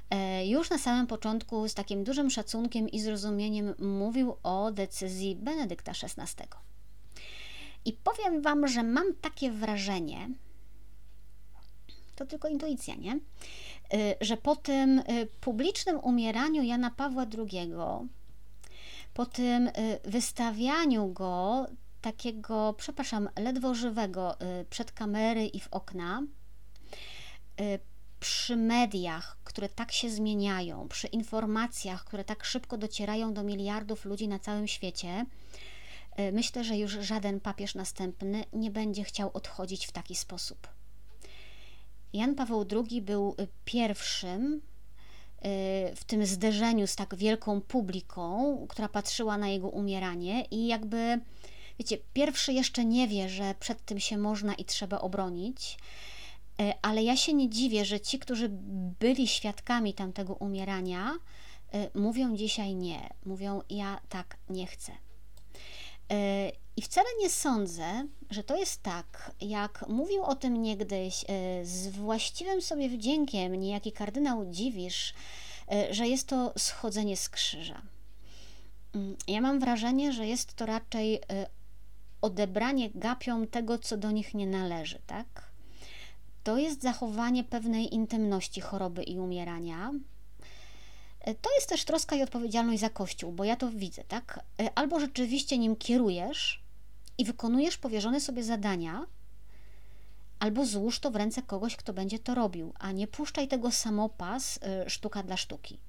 E, już na samym początku z takim dużym szacunkiem i zrozumieniem mówił o decyzji Benedykta XVI. I powiem Wam, że mam takie wrażenie, to tylko intuicja, nie? E, że po tym e, publicznym umieraniu Jana Pawła II, po tym wystawianiu go takiego, przepraszam, ledwo żywego przed kamery i w okna, przy mediach, które tak się zmieniają, przy informacjach, które tak szybko docierają do miliardów ludzi na całym świecie, e, myślę, że już żaden papież następny nie będzie chciał odchodzić w taki sposób. Jan Paweł II był pierwszym e, w tym zderzeniu z tak wielką publiką, która patrzyła na jego umieranie i jakby, wiecie, pierwszy jeszcze nie wie, że przed tym się można i trzeba obronić E, ale ja się nie dziwię, że ci, którzy byli świadkami tamtego umierania, e, mówią dzisiaj nie. Mówią, ja tak nie chcę. E, I wcale nie sądzę, że to jest tak, jak mówił o tym niegdyś z właściwym sobie wdziękiem niejaki kardynał Dziwisz, że jest to schodzenie z krzyża. Mm, ja mam wrażenie, że jest to raczej odebranie gapiom tego, co do nich nie należy, tak? To jest zachowanie pewnej intymności choroby i umierania. E, to jest też troska i odpowiedzialność za Kościół, bo ja to widzę, tak? E, albo rzeczywiście nim kierujesz i wykonujesz powierzone sobie zadania, albo złóż to w ręce kogoś, kto będzie to robił, a nie puszczaj tego samopas y, sztuka dla sztuki.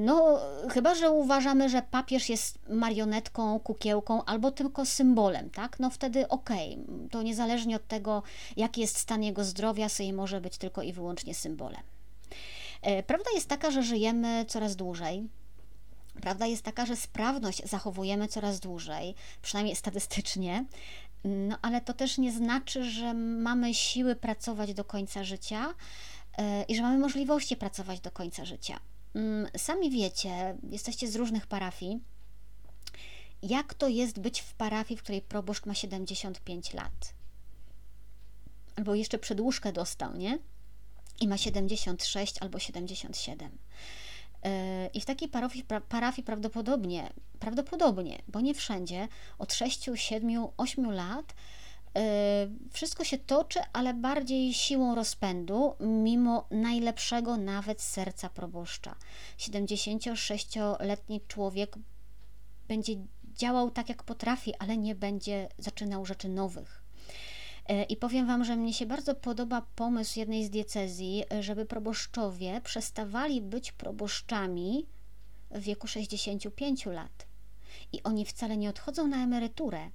No, chyba, że uważamy, że papież jest marionetką, kukiełką albo tylko symbolem, tak? No wtedy okej, okay. to niezależnie od tego, jaki jest stan jego zdrowia, sobie może być tylko i wyłącznie symbolem. E, prawda jest taka, że żyjemy coraz dłużej. Prawda jest taka, że sprawność zachowujemy coraz dłużej, przynajmniej statystycznie, no ale to też nie znaczy, że mamy siły pracować do końca życia e, i że mamy możliwości pracować do końca życia. Mm, sami wiecie, jesteście z różnych parafii, jak to jest być w parafii, w której proboszcz ma 75 lat. Albo jeszcze przedłużkę dostał, nie? I ma 76 albo 77. E, I w takiej parafii, parafii prawdopodobnie, prawdopodobnie, bo nie wszędzie, od 6, 7, 8 lat wszystko się toczy, ale bardziej siłą rozpędu, mimo najlepszego nawet serca proboszcza. 76-letni człowiek będzie działał tak, jak potrafi, ale nie będzie zaczynał rzeczy nowych. E, I powiem Wam, że mnie się bardzo podoba pomysł jednej z diecezji, żeby proboszczowie przestawali być proboszczami w wieku 65 lat. I oni wcale nie odchodzą na emeryturę,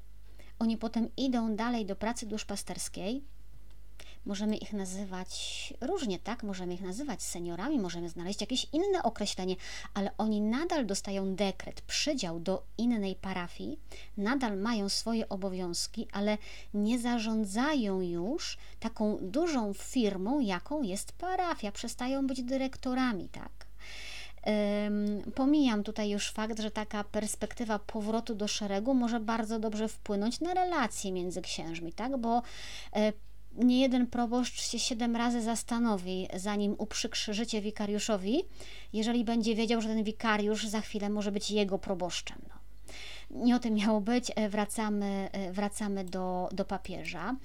oni potem idą dalej do pracy duszpasterskiej. Możemy ich nazywać różnie, tak? Możemy ich nazywać seniorami, możemy znaleźć jakieś inne określenie, ale oni nadal dostają dekret, przydział do innej parafii, nadal mają swoje obowiązki, ale nie zarządzają już taką dużą firmą, jaką jest parafia. Przestają być dyrektorami, tak? Pomijam tutaj już fakt, że taka perspektywa powrotu do szeregu może bardzo dobrze wpłynąć na relacje między księżmi, tak? Bo e, nie jeden proboszcz się siedem razy zastanowi, zanim uprzykrzy życie wikariuszowi, jeżeli będzie wiedział, że ten wikariusz za chwilę może być jego proboszczem. No. Nie o tym miało być, e, wracamy, e, wracamy do, do papieża.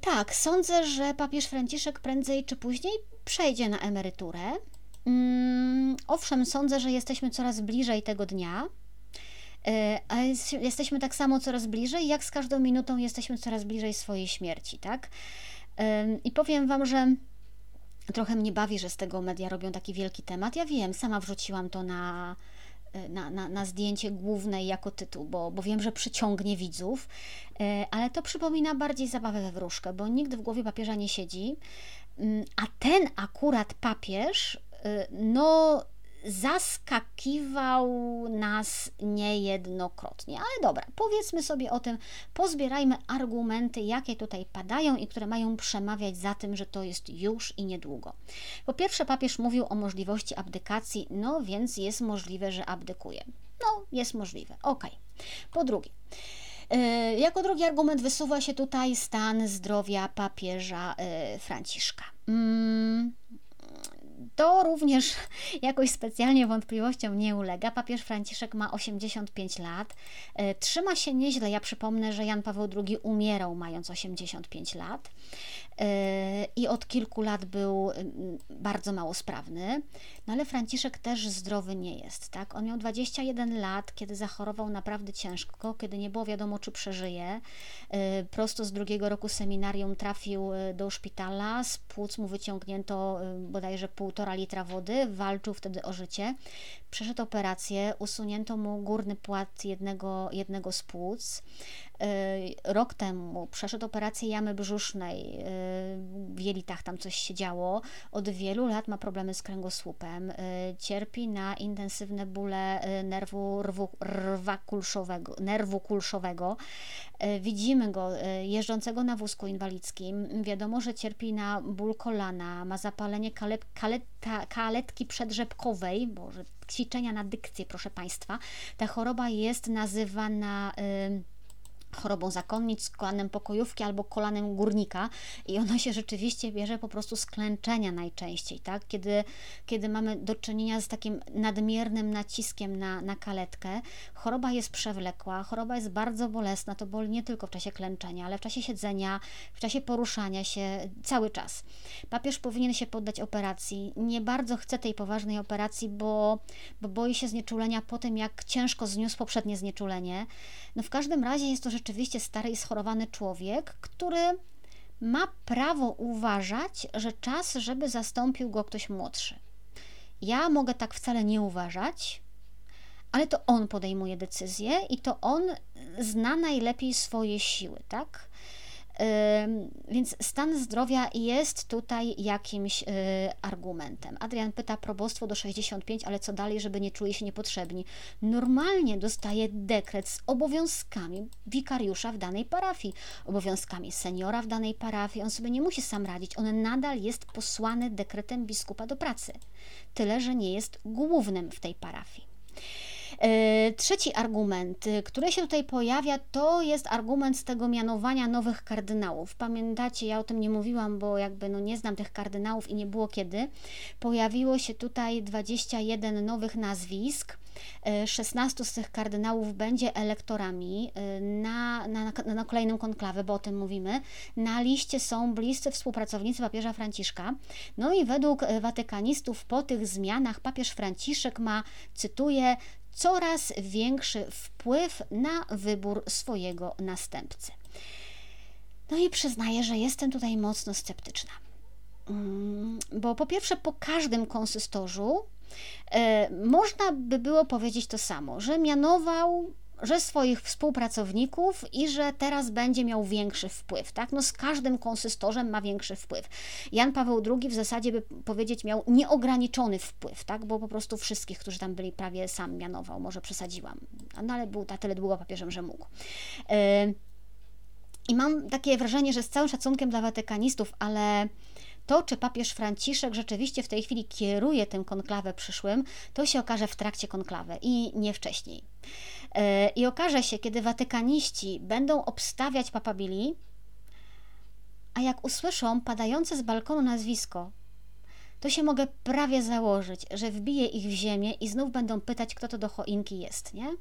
Tak, sądzę, że papież Franciszek prędzej czy później przejdzie na emeryturę. Mm, owszem, sądzę, że jesteśmy coraz bliżej tego dnia, e, a jesteśmy tak samo coraz bliżej, jak z każdą minutą jesteśmy coraz bliżej swojej śmierci, tak? I powiem Wam, że trochę mnie bawi, że z tego media robią taki wielki temat. Ja wiem, sama wrzuciłam to na, e, na, na, na zdjęcie główne jako tytuł, bo, bo wiem, że przyciągnie widzów, e, ale to przypomina bardziej zabawę we wróżkę, bo nigdy w głowie papieża nie siedzi, mm, a ten akurat papież no zaskakiwał nas niejednokrotnie. Ale dobra, powiedzmy sobie o tym, pozbierajmy argumenty, jakie tutaj padają i które mają przemawiać za tym, że to jest już i niedługo. Po pierwsze, papież mówił o możliwości abdykacji, no więc jest możliwe, że abdykuje. No, jest możliwe, ok. Po drugie, y, jako drugi argument wysuwa się tutaj stan zdrowia papieża y, Franciszka. Mm, to również jakoś specjalnie wątpliwościom nie ulega. Papież Franciszek ma 85 lat. E, trzyma się nieźle. Ja przypomnę, że Jan Paweł II umierał mając 85 lat. E, i od kilku lat był mm, bardzo mało sprawny. No ale Franciszek też zdrowy nie jest, tak? On miał 21 lat, kiedy zachorował naprawdę ciężko, kiedy nie było wiadomo, czy przeżyje. E, prosto z drugiego roku seminarium trafił e, do szpitala, z płuc mu wyciągnięto bodajże półtora litra wody, walczył wtedy o życie. Przeszedł operację, usunięto mu górny płat jednego, jednego z płuc. E, rok temu przeszedł operację jamy brzusznej, e, w jelitach tam coś się działo. Od wielu lat ma problemy z kręgosłupem, e, cierpi na intensywne bóle nerwu rwu, rwa kulszowego, nerwu kulszowego. Widzimy go jeżdżącego na wózku inwalidzkim. Wiadomo, że cierpi na ból kolana, ma zapalenie kalet, kaleta, kaletki przedrzepkowej, boże, ćwiczenia na dykcję, proszę Państwa. Ta choroba jest nazywana chorobą zakonnic, kolanem pokojówki albo kolanem górnika i ono się rzeczywiście bierze po prostu z klęczenia najczęściej, tak? Kiedy, kiedy mamy do czynienia z takim nadmiernym naciskiem na, na kaletkę, choroba jest przewlekła, choroba jest bardzo bolesna, to boli nie tylko w czasie klęczenia, ale w czasie siedzenia, w czasie poruszania się, cały czas. Papież powinien się poddać operacji, nie bardzo chce tej poważnej operacji, bo, bo boi się znieczulenia po tym, jak ciężko zniósł poprzednie znieczulenie. No w każdym razie jest to rzeczywiście stary i schorowany człowiek, który ma prawo uważać, że czas, żeby zastąpił go ktoś młodszy. Ja mogę tak wcale nie uważać, ale to on podejmuje decyzję i to on zna najlepiej swoje siły, tak? Więc stan zdrowia jest tutaj jakimś y, argumentem. Adrian pyta probostwo do 65, ale co dalej, żeby nie czuli się niepotrzebni? Normalnie dostaje dekret z obowiązkami wikariusza w danej parafii, obowiązkami seniora w danej parafii. On sobie nie musi sam radzić, on nadal jest posłany dekretem biskupa do pracy. Tyle, że nie jest głównym w tej parafii. E, trzeci argument, y, który się tutaj pojawia, to jest argument z tego mianowania nowych kardynałów. Pamiętacie, ja o tym nie mówiłam, bo jakby no nie znam tych kardynałów i nie było kiedy. Pojawiło się tutaj 21 nowych nazwisk. 16 e, z tych kardynałów będzie elektorami e, na, na, na kolejnym konklawę, bo o tym mówimy. Na liście są bliscy współpracownicy papieża Franciszka. No i według watykanistów po tych zmianach papież Franciszek ma, cytuję, coraz większy wpływ na wybór swojego następcy. No i przyznaję, że jestem tutaj mocno sceptyczna. Mm, bo po pierwsze, po każdym konsystorzu e, można by było powiedzieć to samo, że mianował że swoich współpracowników i że teraz będzie miał większy wpływ, tak? No z każdym konsystorzem ma większy wpływ. Jan Paweł II w zasadzie by powiedzieć miał nieograniczony wpływ, tak? Bo po prostu wszystkich, którzy tam byli prawie sam mianował, może przesadziłam, no ale był na tyle długo papieżem, że mógł. E, I mam takie wrażenie, że z całym szacunkiem dla watykanistów, ale to, czy papież Franciszek rzeczywiście w tej chwili kieruje tym konklawę przyszłym, to się okaże w trakcie konklawy i nie wcześniej. E, I okaże się, kiedy watykaniści będą obstawiać papabili, a jak usłyszą padające z balkonu nazwisko, to się mogę prawie założyć, że wbije ich w ziemię i znów będą pytać, kto to do choinki jest, nie?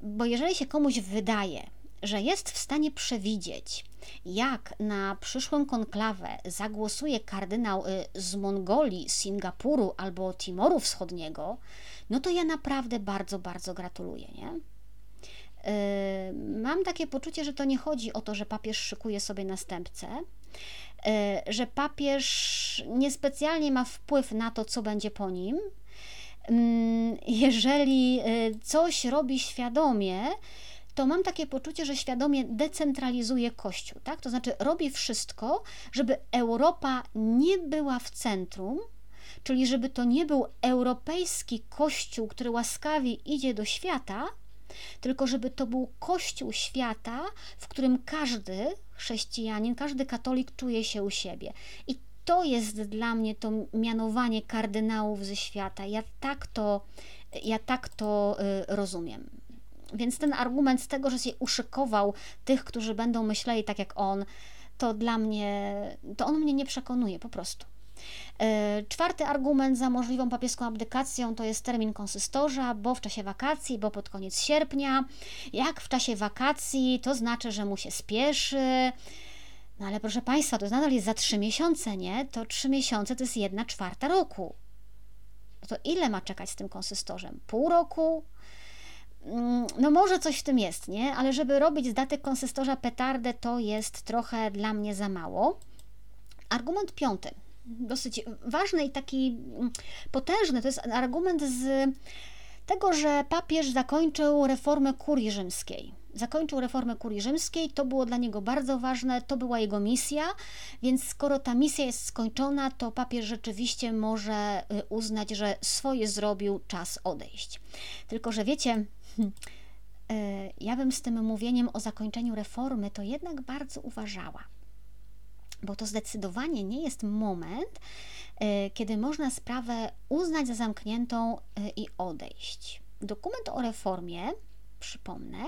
Bo jeżeli się komuś wydaje, że jest w stanie przewidzieć, jak na przyszłą konklawę zagłosuje kardynał y, z Mongolii, Singapuru albo Timoru Wschodniego, no to ja naprawdę bardzo, bardzo gratuluję, nie? Y, mam takie poczucie, że to nie chodzi o to, że papież szykuje sobie następcę, y, że papież niespecjalnie ma wpływ na to, co będzie po nim. Mm, jeżeli coś robi świadomie, to mam takie poczucie, że świadomie decentralizuje Kościół, tak? To znaczy robi wszystko, żeby Europa nie była w centrum, czyli żeby to nie był europejski Kościół, który łaskawie idzie do świata, tylko żeby to był Kościół świata, w którym każdy chrześcijanin, każdy katolik czuje się u siebie. I to jest dla mnie to mianowanie kardynałów ze świata. Ja tak to, ja tak to y, rozumiem. Więc ten argument z tego, że się uszykował tych, którzy będą myśleli tak jak on, to dla mnie, to on mnie nie przekonuje po prostu. E, czwarty argument za możliwą papieską abdykacją to jest termin konsystorza, bo w czasie wakacji, bo pod koniec sierpnia. Jak w czasie wakacji, to znaczy, że mu się spieszy. No ale proszę Państwa, to nadal jest za trzy miesiące, nie? To trzy miesiące to jest jedna czwarta roku. No to ile ma czekać z tym konsystorzem? Pół roku? Mm, no może coś w tym jest, nie? Ale żeby robić z daty konsystorza petardę, to jest trochę dla mnie za mało. Argument piąty, dosyć ważny i taki potężny, to jest argument z tego, że papież zakończył reformę kurii rzymskiej. Zakończył reformę kurii rzymskiej, to było dla niego bardzo ważne, to była jego misja, więc skoro ta misja jest skończona, to papież rzeczywiście może y, uznać, że swoje zrobił, czas odejść. Tylko, że wiecie, E, ja bym z tym mówieniem o zakończeniu reformy to jednak bardzo uważała, bo to zdecydowanie nie jest moment, e, kiedy można sprawę uznać za zamkniętą e, i odejść. Dokument o reformie, przypomnę,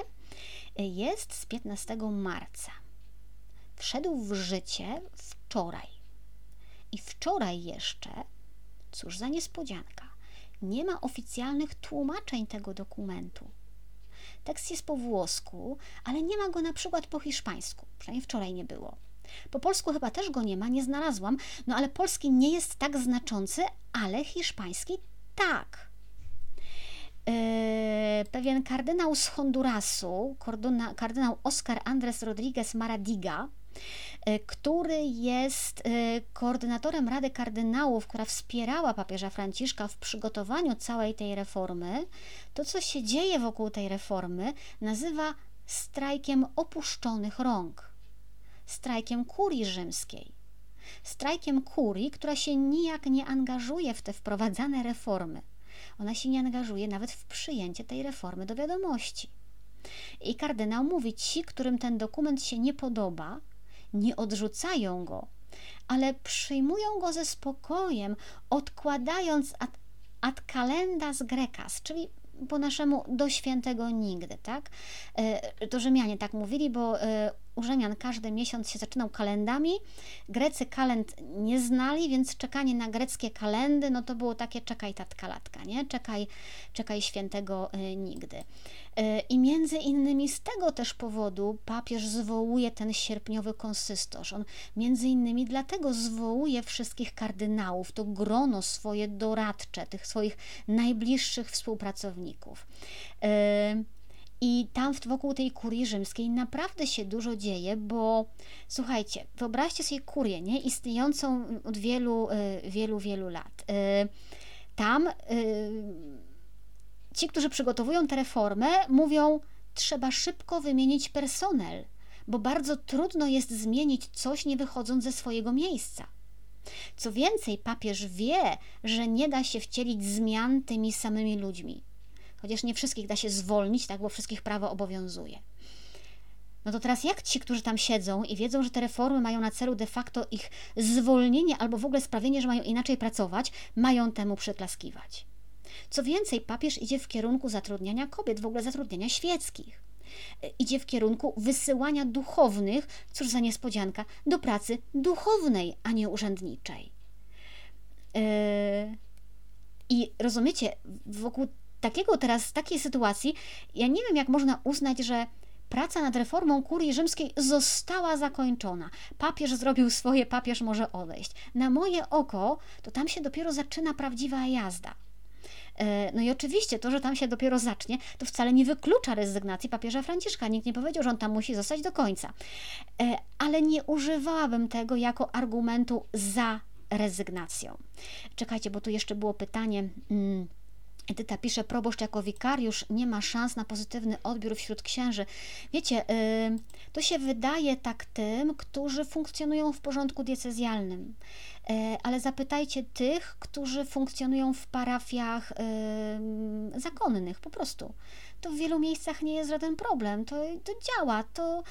jest z 15 marca. Wszedł w życie wczoraj. I wczoraj jeszcze, cóż za niespodzianka, nie ma oficjalnych tłumaczeń tego dokumentu. Tekst jest po włosku, ale nie ma go na przykład po hiszpańsku, przynajmniej wczoraj nie było. Po polsku chyba też go nie ma, nie znalazłam, no ale polski nie jest tak znaczący, ale hiszpański tak. Yy, pewien kardynał z Hondurasu, kardynał Oscar Andres Rodriguez Maradiga, yy, który jest yy, koordynatorem Rady Kardynałów, która wspierała papieża Franciszka w przygotowaniu całej tej reformy, to co się dzieje wokół tej reformy nazywa strajkiem opuszczonych rąk strajkiem kurii rzymskiej. Strajkiem kurii, która się nijak nie angażuje w te wprowadzane reformy. Ona się nie angażuje nawet w przyjęcie tej reformy do wiadomości. I kardynał mówi: ci, którym ten dokument się nie podoba, nie odrzucają go, ale przyjmują go ze spokojem, odkładając ad, ad calendas grecas, czyli po naszemu do świętego nigdy, tak? E, to Rzymianie tak mówili, bo e, u Rzymian każdy miesiąc się zaczynał kalendami. Grecy kalend nie znali, więc czekanie na greckie kalendy, no to było takie czekaj tatka latka, nie? Czekaj, czekaj świętego e, nigdy. I między innymi z tego też powodu papież zwołuje ten sierpniowy konsystosz. On między innymi dlatego zwołuje wszystkich kardynałów, to grono swoje doradcze, tych swoich najbliższych współpracowników. I tam wokół tej kurii rzymskiej naprawdę się dużo dzieje, bo słuchajcie, wyobraźcie sobie kurię, nie? Istniejącą od wielu, wielu, wielu lat. Tam ci, którzy przygotowują tę reformę, mówią, trzeba szybko wymienić personel, bo bardzo trudno jest zmienić coś, nie wychodząc ze swojego miejsca. Co więcej, papież wie, że nie da się wcielić zmian tymi samymi ludźmi. Chociaż nie wszystkich da się zwolnić, tak, bo wszystkich prawo obowiązuje. No to teraz jak ci, którzy tam siedzą i wiedzą, że te reformy mają na celu de facto ich zwolnienie albo w ogóle sprawienie, że mają inaczej pracować, mają temu przyklaskiwać? Co więcej, papież idzie w kierunku zatrudniania kobiet, w ogóle zatrudniania świeckich. Idzie w kierunku wysyłania duchownych, cóż za niespodzianka, do pracy duchownej, a nie urzędniczej. Yy... I rozumiecie, wokół takiego teraz, takiej sytuacji, ja nie wiem, jak można uznać, że praca nad reformą kurii rzymskiej została zakończona. Papież zrobił swoje, papież może odejść. Na moje oko, to tam się dopiero zaczyna prawdziwa jazda. E, no i oczywiście to, że tam się dopiero zacznie, to wcale nie wyklucza rezygnacji papieża Franciszka. Nikt nie powiedział, że on tam musi zostać do końca. E, ale nie używałabym tego jako argumentu za rezygnacją. Czekajcie, bo tu jeszcze było pytanie. Hmm, Edyta pisze, proboszcz jako wikariusz nie ma szans na pozytywny odbiór wśród księży. Wiecie, to się wydaje tak tym, którzy funkcjonują w porządku diecezjalnym, e, ale zapytajcie tych, którzy funkcjonują w parafiach zakonnych, po prostu. To w wielu miejscach nie jest żaden problem, to, to działa, to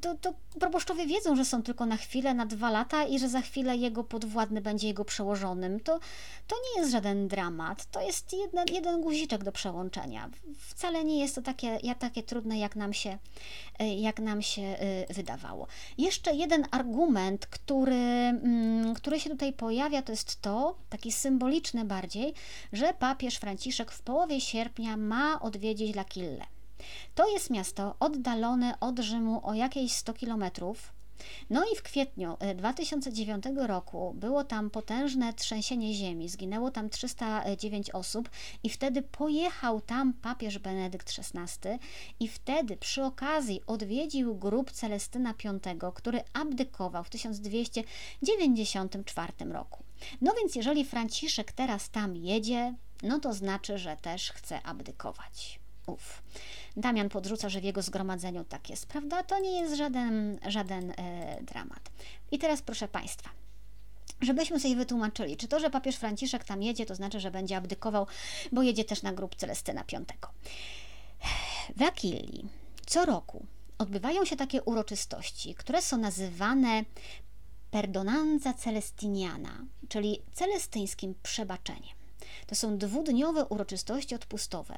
to, to proboszczowie wiedzą, że są tylko na chwilę, na dwa lata i że za chwilę jego podwładny będzie jego przełożonym. To, to nie jest żaden dramat, to jest jedna, jeden guziczek do przełączenia. Wcale nie jest to takie, ja, takie trudne, jak nam, się, e, jak nam się e, wydawało. Jeszcze jeden argument, który, mm, który się tutaj pojawia, to jest to, taki symboliczny bardziej, że papież Franciszek w połowie sierpnia ma odwiedzić Lakille. To jest miasto oddalone od Rzymu o jakieś 100 kilometrów. No i w kwietniu 2009 e, roku było tam potężne trzęsienie ziemi, zginęło tam 309 osób i wtedy pojechał tam papież Benedykt XVI i wtedy przy okazji odwiedził grób Celestyna V, który abdykował w 1294 roku. No więc jeżeli Franciszek teraz tam jedzie, no to znaczy, że też chce abdykować. Uf. Damian podrzuca, że w jego zgromadzeniu tak jest, prawda? To nie jest żaden, żaden e, dramat. I teraz proszę Państwa, żebyśmy sobie wytłumaczyli, czy to, że papież Franciszek tam jedzie, to znaczy, że będzie abdykował, bo jedzie też na grób Celestyna V. W Akilii co roku odbywają się takie uroczystości, które są nazywane Perdonanza Celestiniana, czyli celestyńskim przebaczeniem. To są dwudniowe uroczystości odpustowe,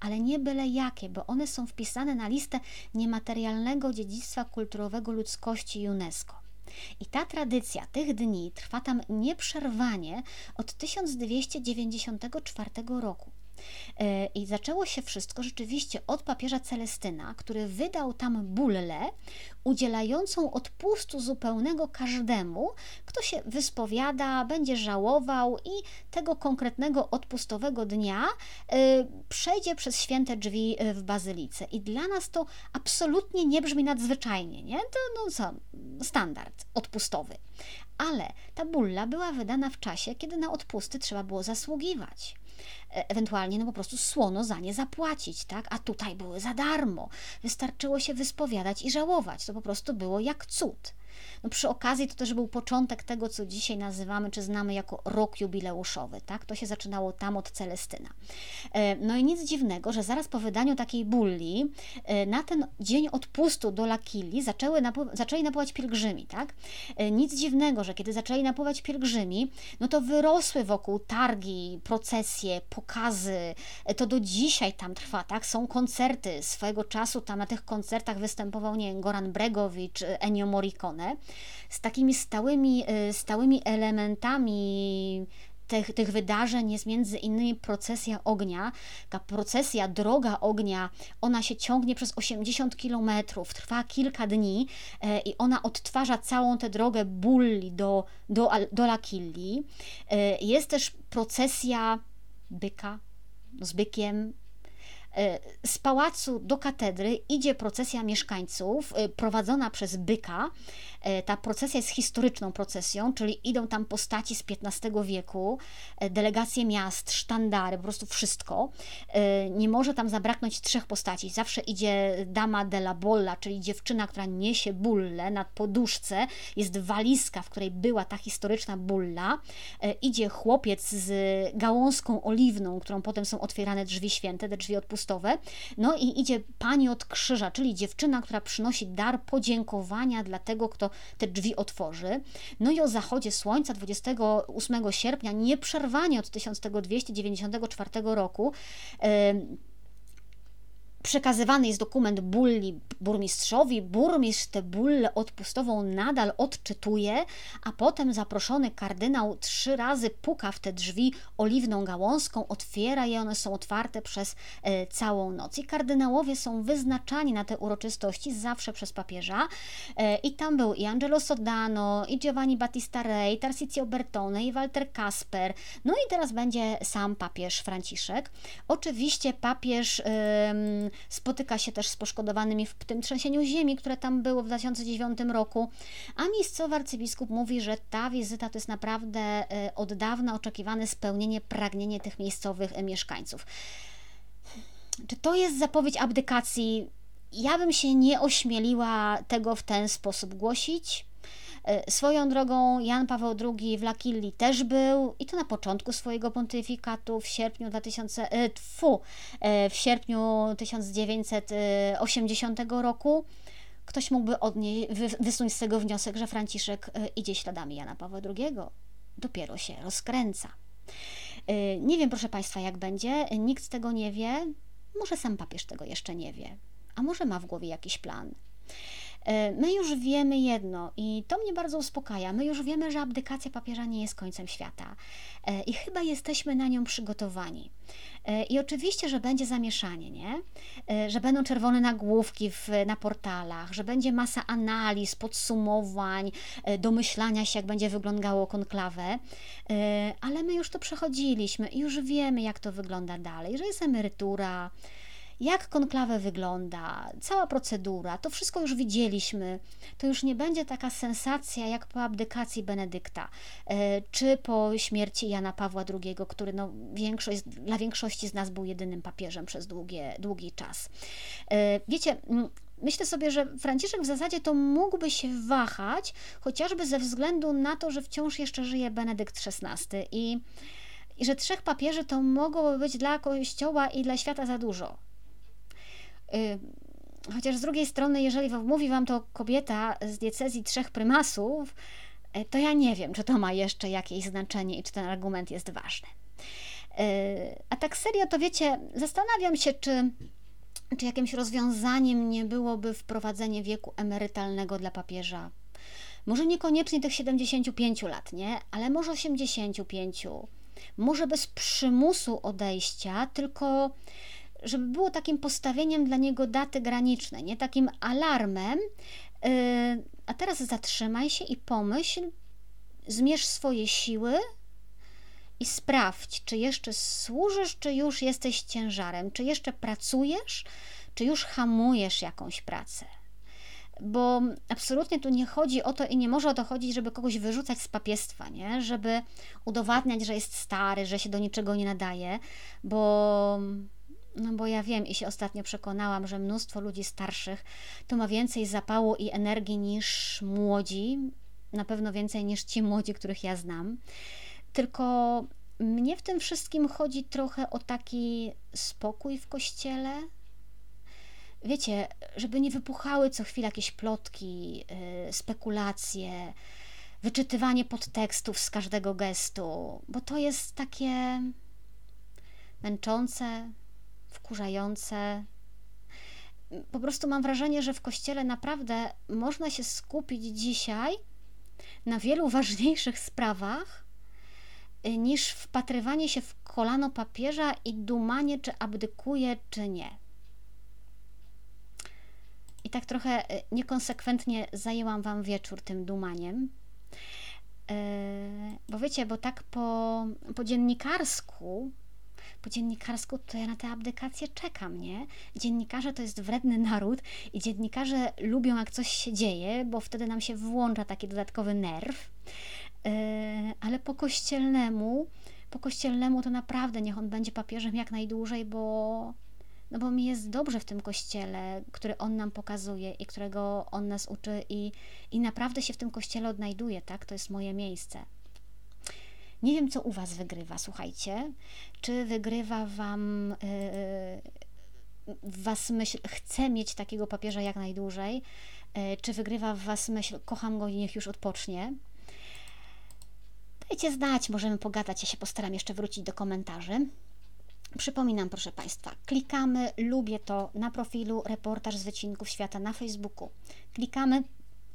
ale nie byle jakie, bo one są wpisane na listę niematerialnego dziedzictwa kulturowego ludzkości UNESCO. I ta tradycja tych dni trwa tam nieprzerwanie od 1294 roku. E, I zaczęło się wszystko rzeczywiście od papieża Celestyna, który wydał tam bullę udzielającą odpustu zupełnego każdemu, kto się wyspowiada, będzie żałował i tego konkretnego odpustowego dnia e, przejdzie przez święte drzwi e, w bazylice. I dla nas to absolutnie nie brzmi nadzwyczajnie, nie? To no co, standard odpustowy. Ale ta bulla była wydana w czasie, kiedy na odpusty trzeba było zasługiwać. E, ewentualnie no po prostu słono za nie zapłacić, tak? A tutaj były za darmo. Wystarczyło się wyspowiadać i żałować. To po prostu było jak cud. No przy okazji to też był początek tego, co dzisiaj nazywamy, czy znamy jako rok jubileuszowy, tak? To się zaczynało tam od Celestyna. E, no i nic dziwnego, że zaraz po wydaniu takiej bulli e, na ten dzień odpustu do Lakili zaczęły zaczęli napływać pielgrzymi, tak? E, nic dziwnego, że kiedy zaczęli napływać pielgrzymi, no to wyrosły wokół targi, procesje, pokazy. To do dzisiaj tam trwa, tak? Są koncerty. Swojego czasu tam na tych koncertach występował, nie Goran Bregowicz, Ennio Morricone z takimi stałymi, y, stałymi elementami tych, tych wydarzeń jest między innymi procesja ognia. Ta procesja, droga ognia, ona się ciągnie przez 80 kilometrów, trwa kilka dni e, i ona odtwarza całą tę drogę Bulli do, do, do Lakilli. E, jest też procesja byka z bykiem, E, z pałacu do katedry idzie procesja mieszkańców prowadzona przez byka. E, ta procesja jest historyczną procesją, czyli idą tam postaci z XV wieku, delegacje miast, sztandary, po prostu wszystko. Nie może tam zabraknąć trzech postaci. Zawsze idzie dama della bolla, czyli dziewczyna, która niesie bullę na poduszce. Jest walizka, w której była ta historyczna bulla. Idzie chłopiec z gałązką oliwną, którą potem są otwierane drzwi święte, te drzwi odpustowe no i idzie pani od krzyża, czyli dziewczyna, która przynosi dar podziękowania dla tego, kto te drzwi otworzy. No i o zachodzie słońca 28 sierpnia, nieprzerwanie od 1294 roku, Przekazywany jest dokument bulli burmistrzowi, burmistrz tę bullę odpustową nadal odczytuje, a potem zaproszony kardynał trzy razy puka w te drzwi oliwną gałązką, otwiera je, one są otwarte przez e, całą noc. I kardynałowie są wyznaczani na te uroczystości zawsze przez papieża. E, I tam był i Angelo Sodano, i Giovanni Battista Re, i Bertone, i Walter Kasper. No i teraz będzie sam papież Franciszek. Oczywiście papież spotyka się też z poszkodowanymi w tym trzęsieniu ziemi, które tam było w 2009 roku, a miejscowy arcybiskup mówi, że ta wizyta to jest naprawdę e, od dawna oczekiwane spełnienie, pragnienie tych miejscowych e, mieszkańców. Czy to jest zapowiedź abdykacji? Ja bym się nie ośmieliła tego w ten sposób głosić. E, swoją drogą Jan Paweł II w Lakilli też był i to na początku swojego pontyfikatu w sierpniu 2000, e, tfu, e, w sierpniu 1980 roku. Ktoś mógłby odnieść, wysunąć z tego wniosek, że Franciszek idzie śladami Jana Pawła II. Dopiero się rozkręca. Nie wiem, proszę Państwa, jak będzie. Nikt tego nie wie. Może sam papież tego jeszcze nie wie. A może ma w głowie jakiś plan. E, my już wiemy jedno i to mnie bardzo uspokaja. My już wiemy, że abdykacja papieża nie jest końcem świata e, i chyba jesteśmy na nią przygotowani. E, I oczywiście, że będzie zamieszanie, nie? Że będą czerwone nagłówki w, na portalach, że będzie masa analiz, podsumowań, domyślania się, jak będzie wyglądało konklawę, ale my już to przechodziliśmy i już wiemy, jak to wygląda dalej, że jest emerytura, jak konklawę wygląda, cała procedura, to wszystko już widzieliśmy. To już nie będzie taka sensacja jak po abdykacji Benedykta, e, czy po śmierci Jana Pawła II, który no, większość, dla większości z nas był jedynym papieżem przez długie, długi czas. E, wiecie, Myślę sobie, że Franciszek w zasadzie to mógłby się wahać, chociażby ze względu na to, że wciąż jeszcze żyje Benedykt XVI i, i że trzech papieży to mogłoby być dla Kościoła i dla świata za dużo. Y, chociaż z drugiej strony, jeżeli mówi Wam to kobieta z diecezji trzech prymasów, y, to ja nie wiem, czy to ma jeszcze jakieś znaczenie i czy ten argument jest ważny. A tak serio, to wiecie, zastanawiam się, czy, czy jakimś rozwiązaniem nie byłoby wprowadzenie wieku emerytalnego dla papieża. Może niekoniecznie tych 75 lat, nie? Ale może 85. Może bez przymusu odejścia, tylko żeby było takim postawieniem dla niego daty granicznej, nie takim alarmem. Yy, a teraz zatrzymaj się i pomyśl, zmierz swoje siły i sprawdź, czy jeszcze służysz, czy już jesteś ciężarem, czy jeszcze pracujesz, czy już hamujesz jakąś pracę. Bo absolutnie tu nie chodzi o to i nie może o to chodzić, żeby kogoś wyrzucać z papiestwa, nie? żeby udowadniać, że jest stary, że się do niczego nie nadaje, bo no bo ja wiem i się ostatnio przekonałam, że mnóstwo ludzi starszych to ma więcej zapału i energii niż młodzi, na pewno więcej niż ci młodzi, których ja znam. Tylko mnie w tym wszystkim chodzi trochę o taki spokój w kościele. Wiecie, żeby nie wypuchały co chwilę jakieś plotki, yy, spekulacje, wyczytywanie podtekstów z każdego gestu, bo to jest takie męczące, wkurzające. Po prostu mam wrażenie, że w kościele naprawdę można się skupić dzisiaj na wielu ważniejszych sprawach y, niż wpatrywanie się w kolano papieża i dumanie, czy abdykuje, czy nie. I tak trochę y, niekonsekwentnie zajęłam Wam wieczór tym dumaniem. Y, bo wiecie, bo tak po, po dziennikarsku po dziennikarsku to ja na tę abdykację czekam, nie? Dziennikarze to jest wredny naród i dziennikarze lubią, jak coś się dzieje, bo wtedy nam się włącza taki dodatkowy nerw. Yy, ale po kościelnemu, po kościelnemu to naprawdę niech on będzie papieżem jak najdłużej, bo no bo mi jest dobrze w tym kościele, który on nam pokazuje i którego on nas uczy i, i naprawdę się w tym kościele odnajduje, tak? To jest moje miejsce. Nie wiem, co u Was wygrywa, słuchajcie. Czy wygrywa Wam, yy, Was myśl, chcę mieć takiego papieża jak najdłużej, yy, czy wygrywa w Was myśl, kocham go i niech już odpocznie. Dajcie znać, możemy pogadać, ja się postaram jeszcze wrócić do komentarzy. Przypominam, proszę Państwa, klikamy, lubię to na profilu Reportaż z Wycinków Świata na Facebooku. Klikamy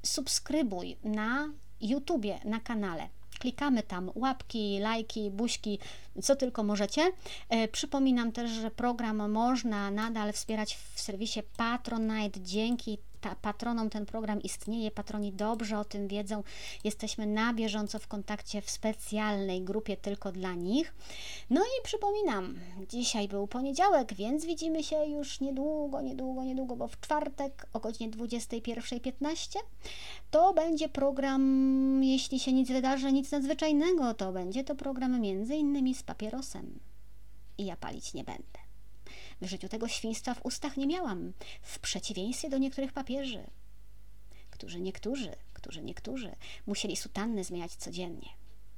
subskrybuj na YouTubie, na kanale klikamy tam łapki, lajki, buźki, co tylko możecie. E, przypominam też, że program można nadal wspierać w serwisie Patronite dzięki ta, patronom ten program istnieje, patroni dobrze o tym wiedzą. Jesteśmy na bieżąco w kontakcie w specjalnej grupie tylko dla nich. No i przypominam, dzisiaj był poniedziałek, więc widzimy się już niedługo, niedługo, niedługo, bo w czwartek o godzinie 21.15 to będzie program, jeśli się nic wydarzy, nic nadzwyczajnego, to będzie to program między innymi z papierosem. I ja palić nie będę. W życiu tego świństwa w ustach nie miałam, w przeciwieństwie do niektórych papieży, którzy niektórzy, którzy niektórzy musieli sutanny zmieniać codziennie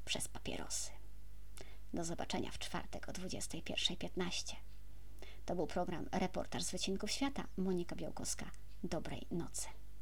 przez papierosy. Do zobaczenia w czwartek o 21.15. To był program Reportaż z Wycinków Świata. Monika Białkowska. Dobrej nocy.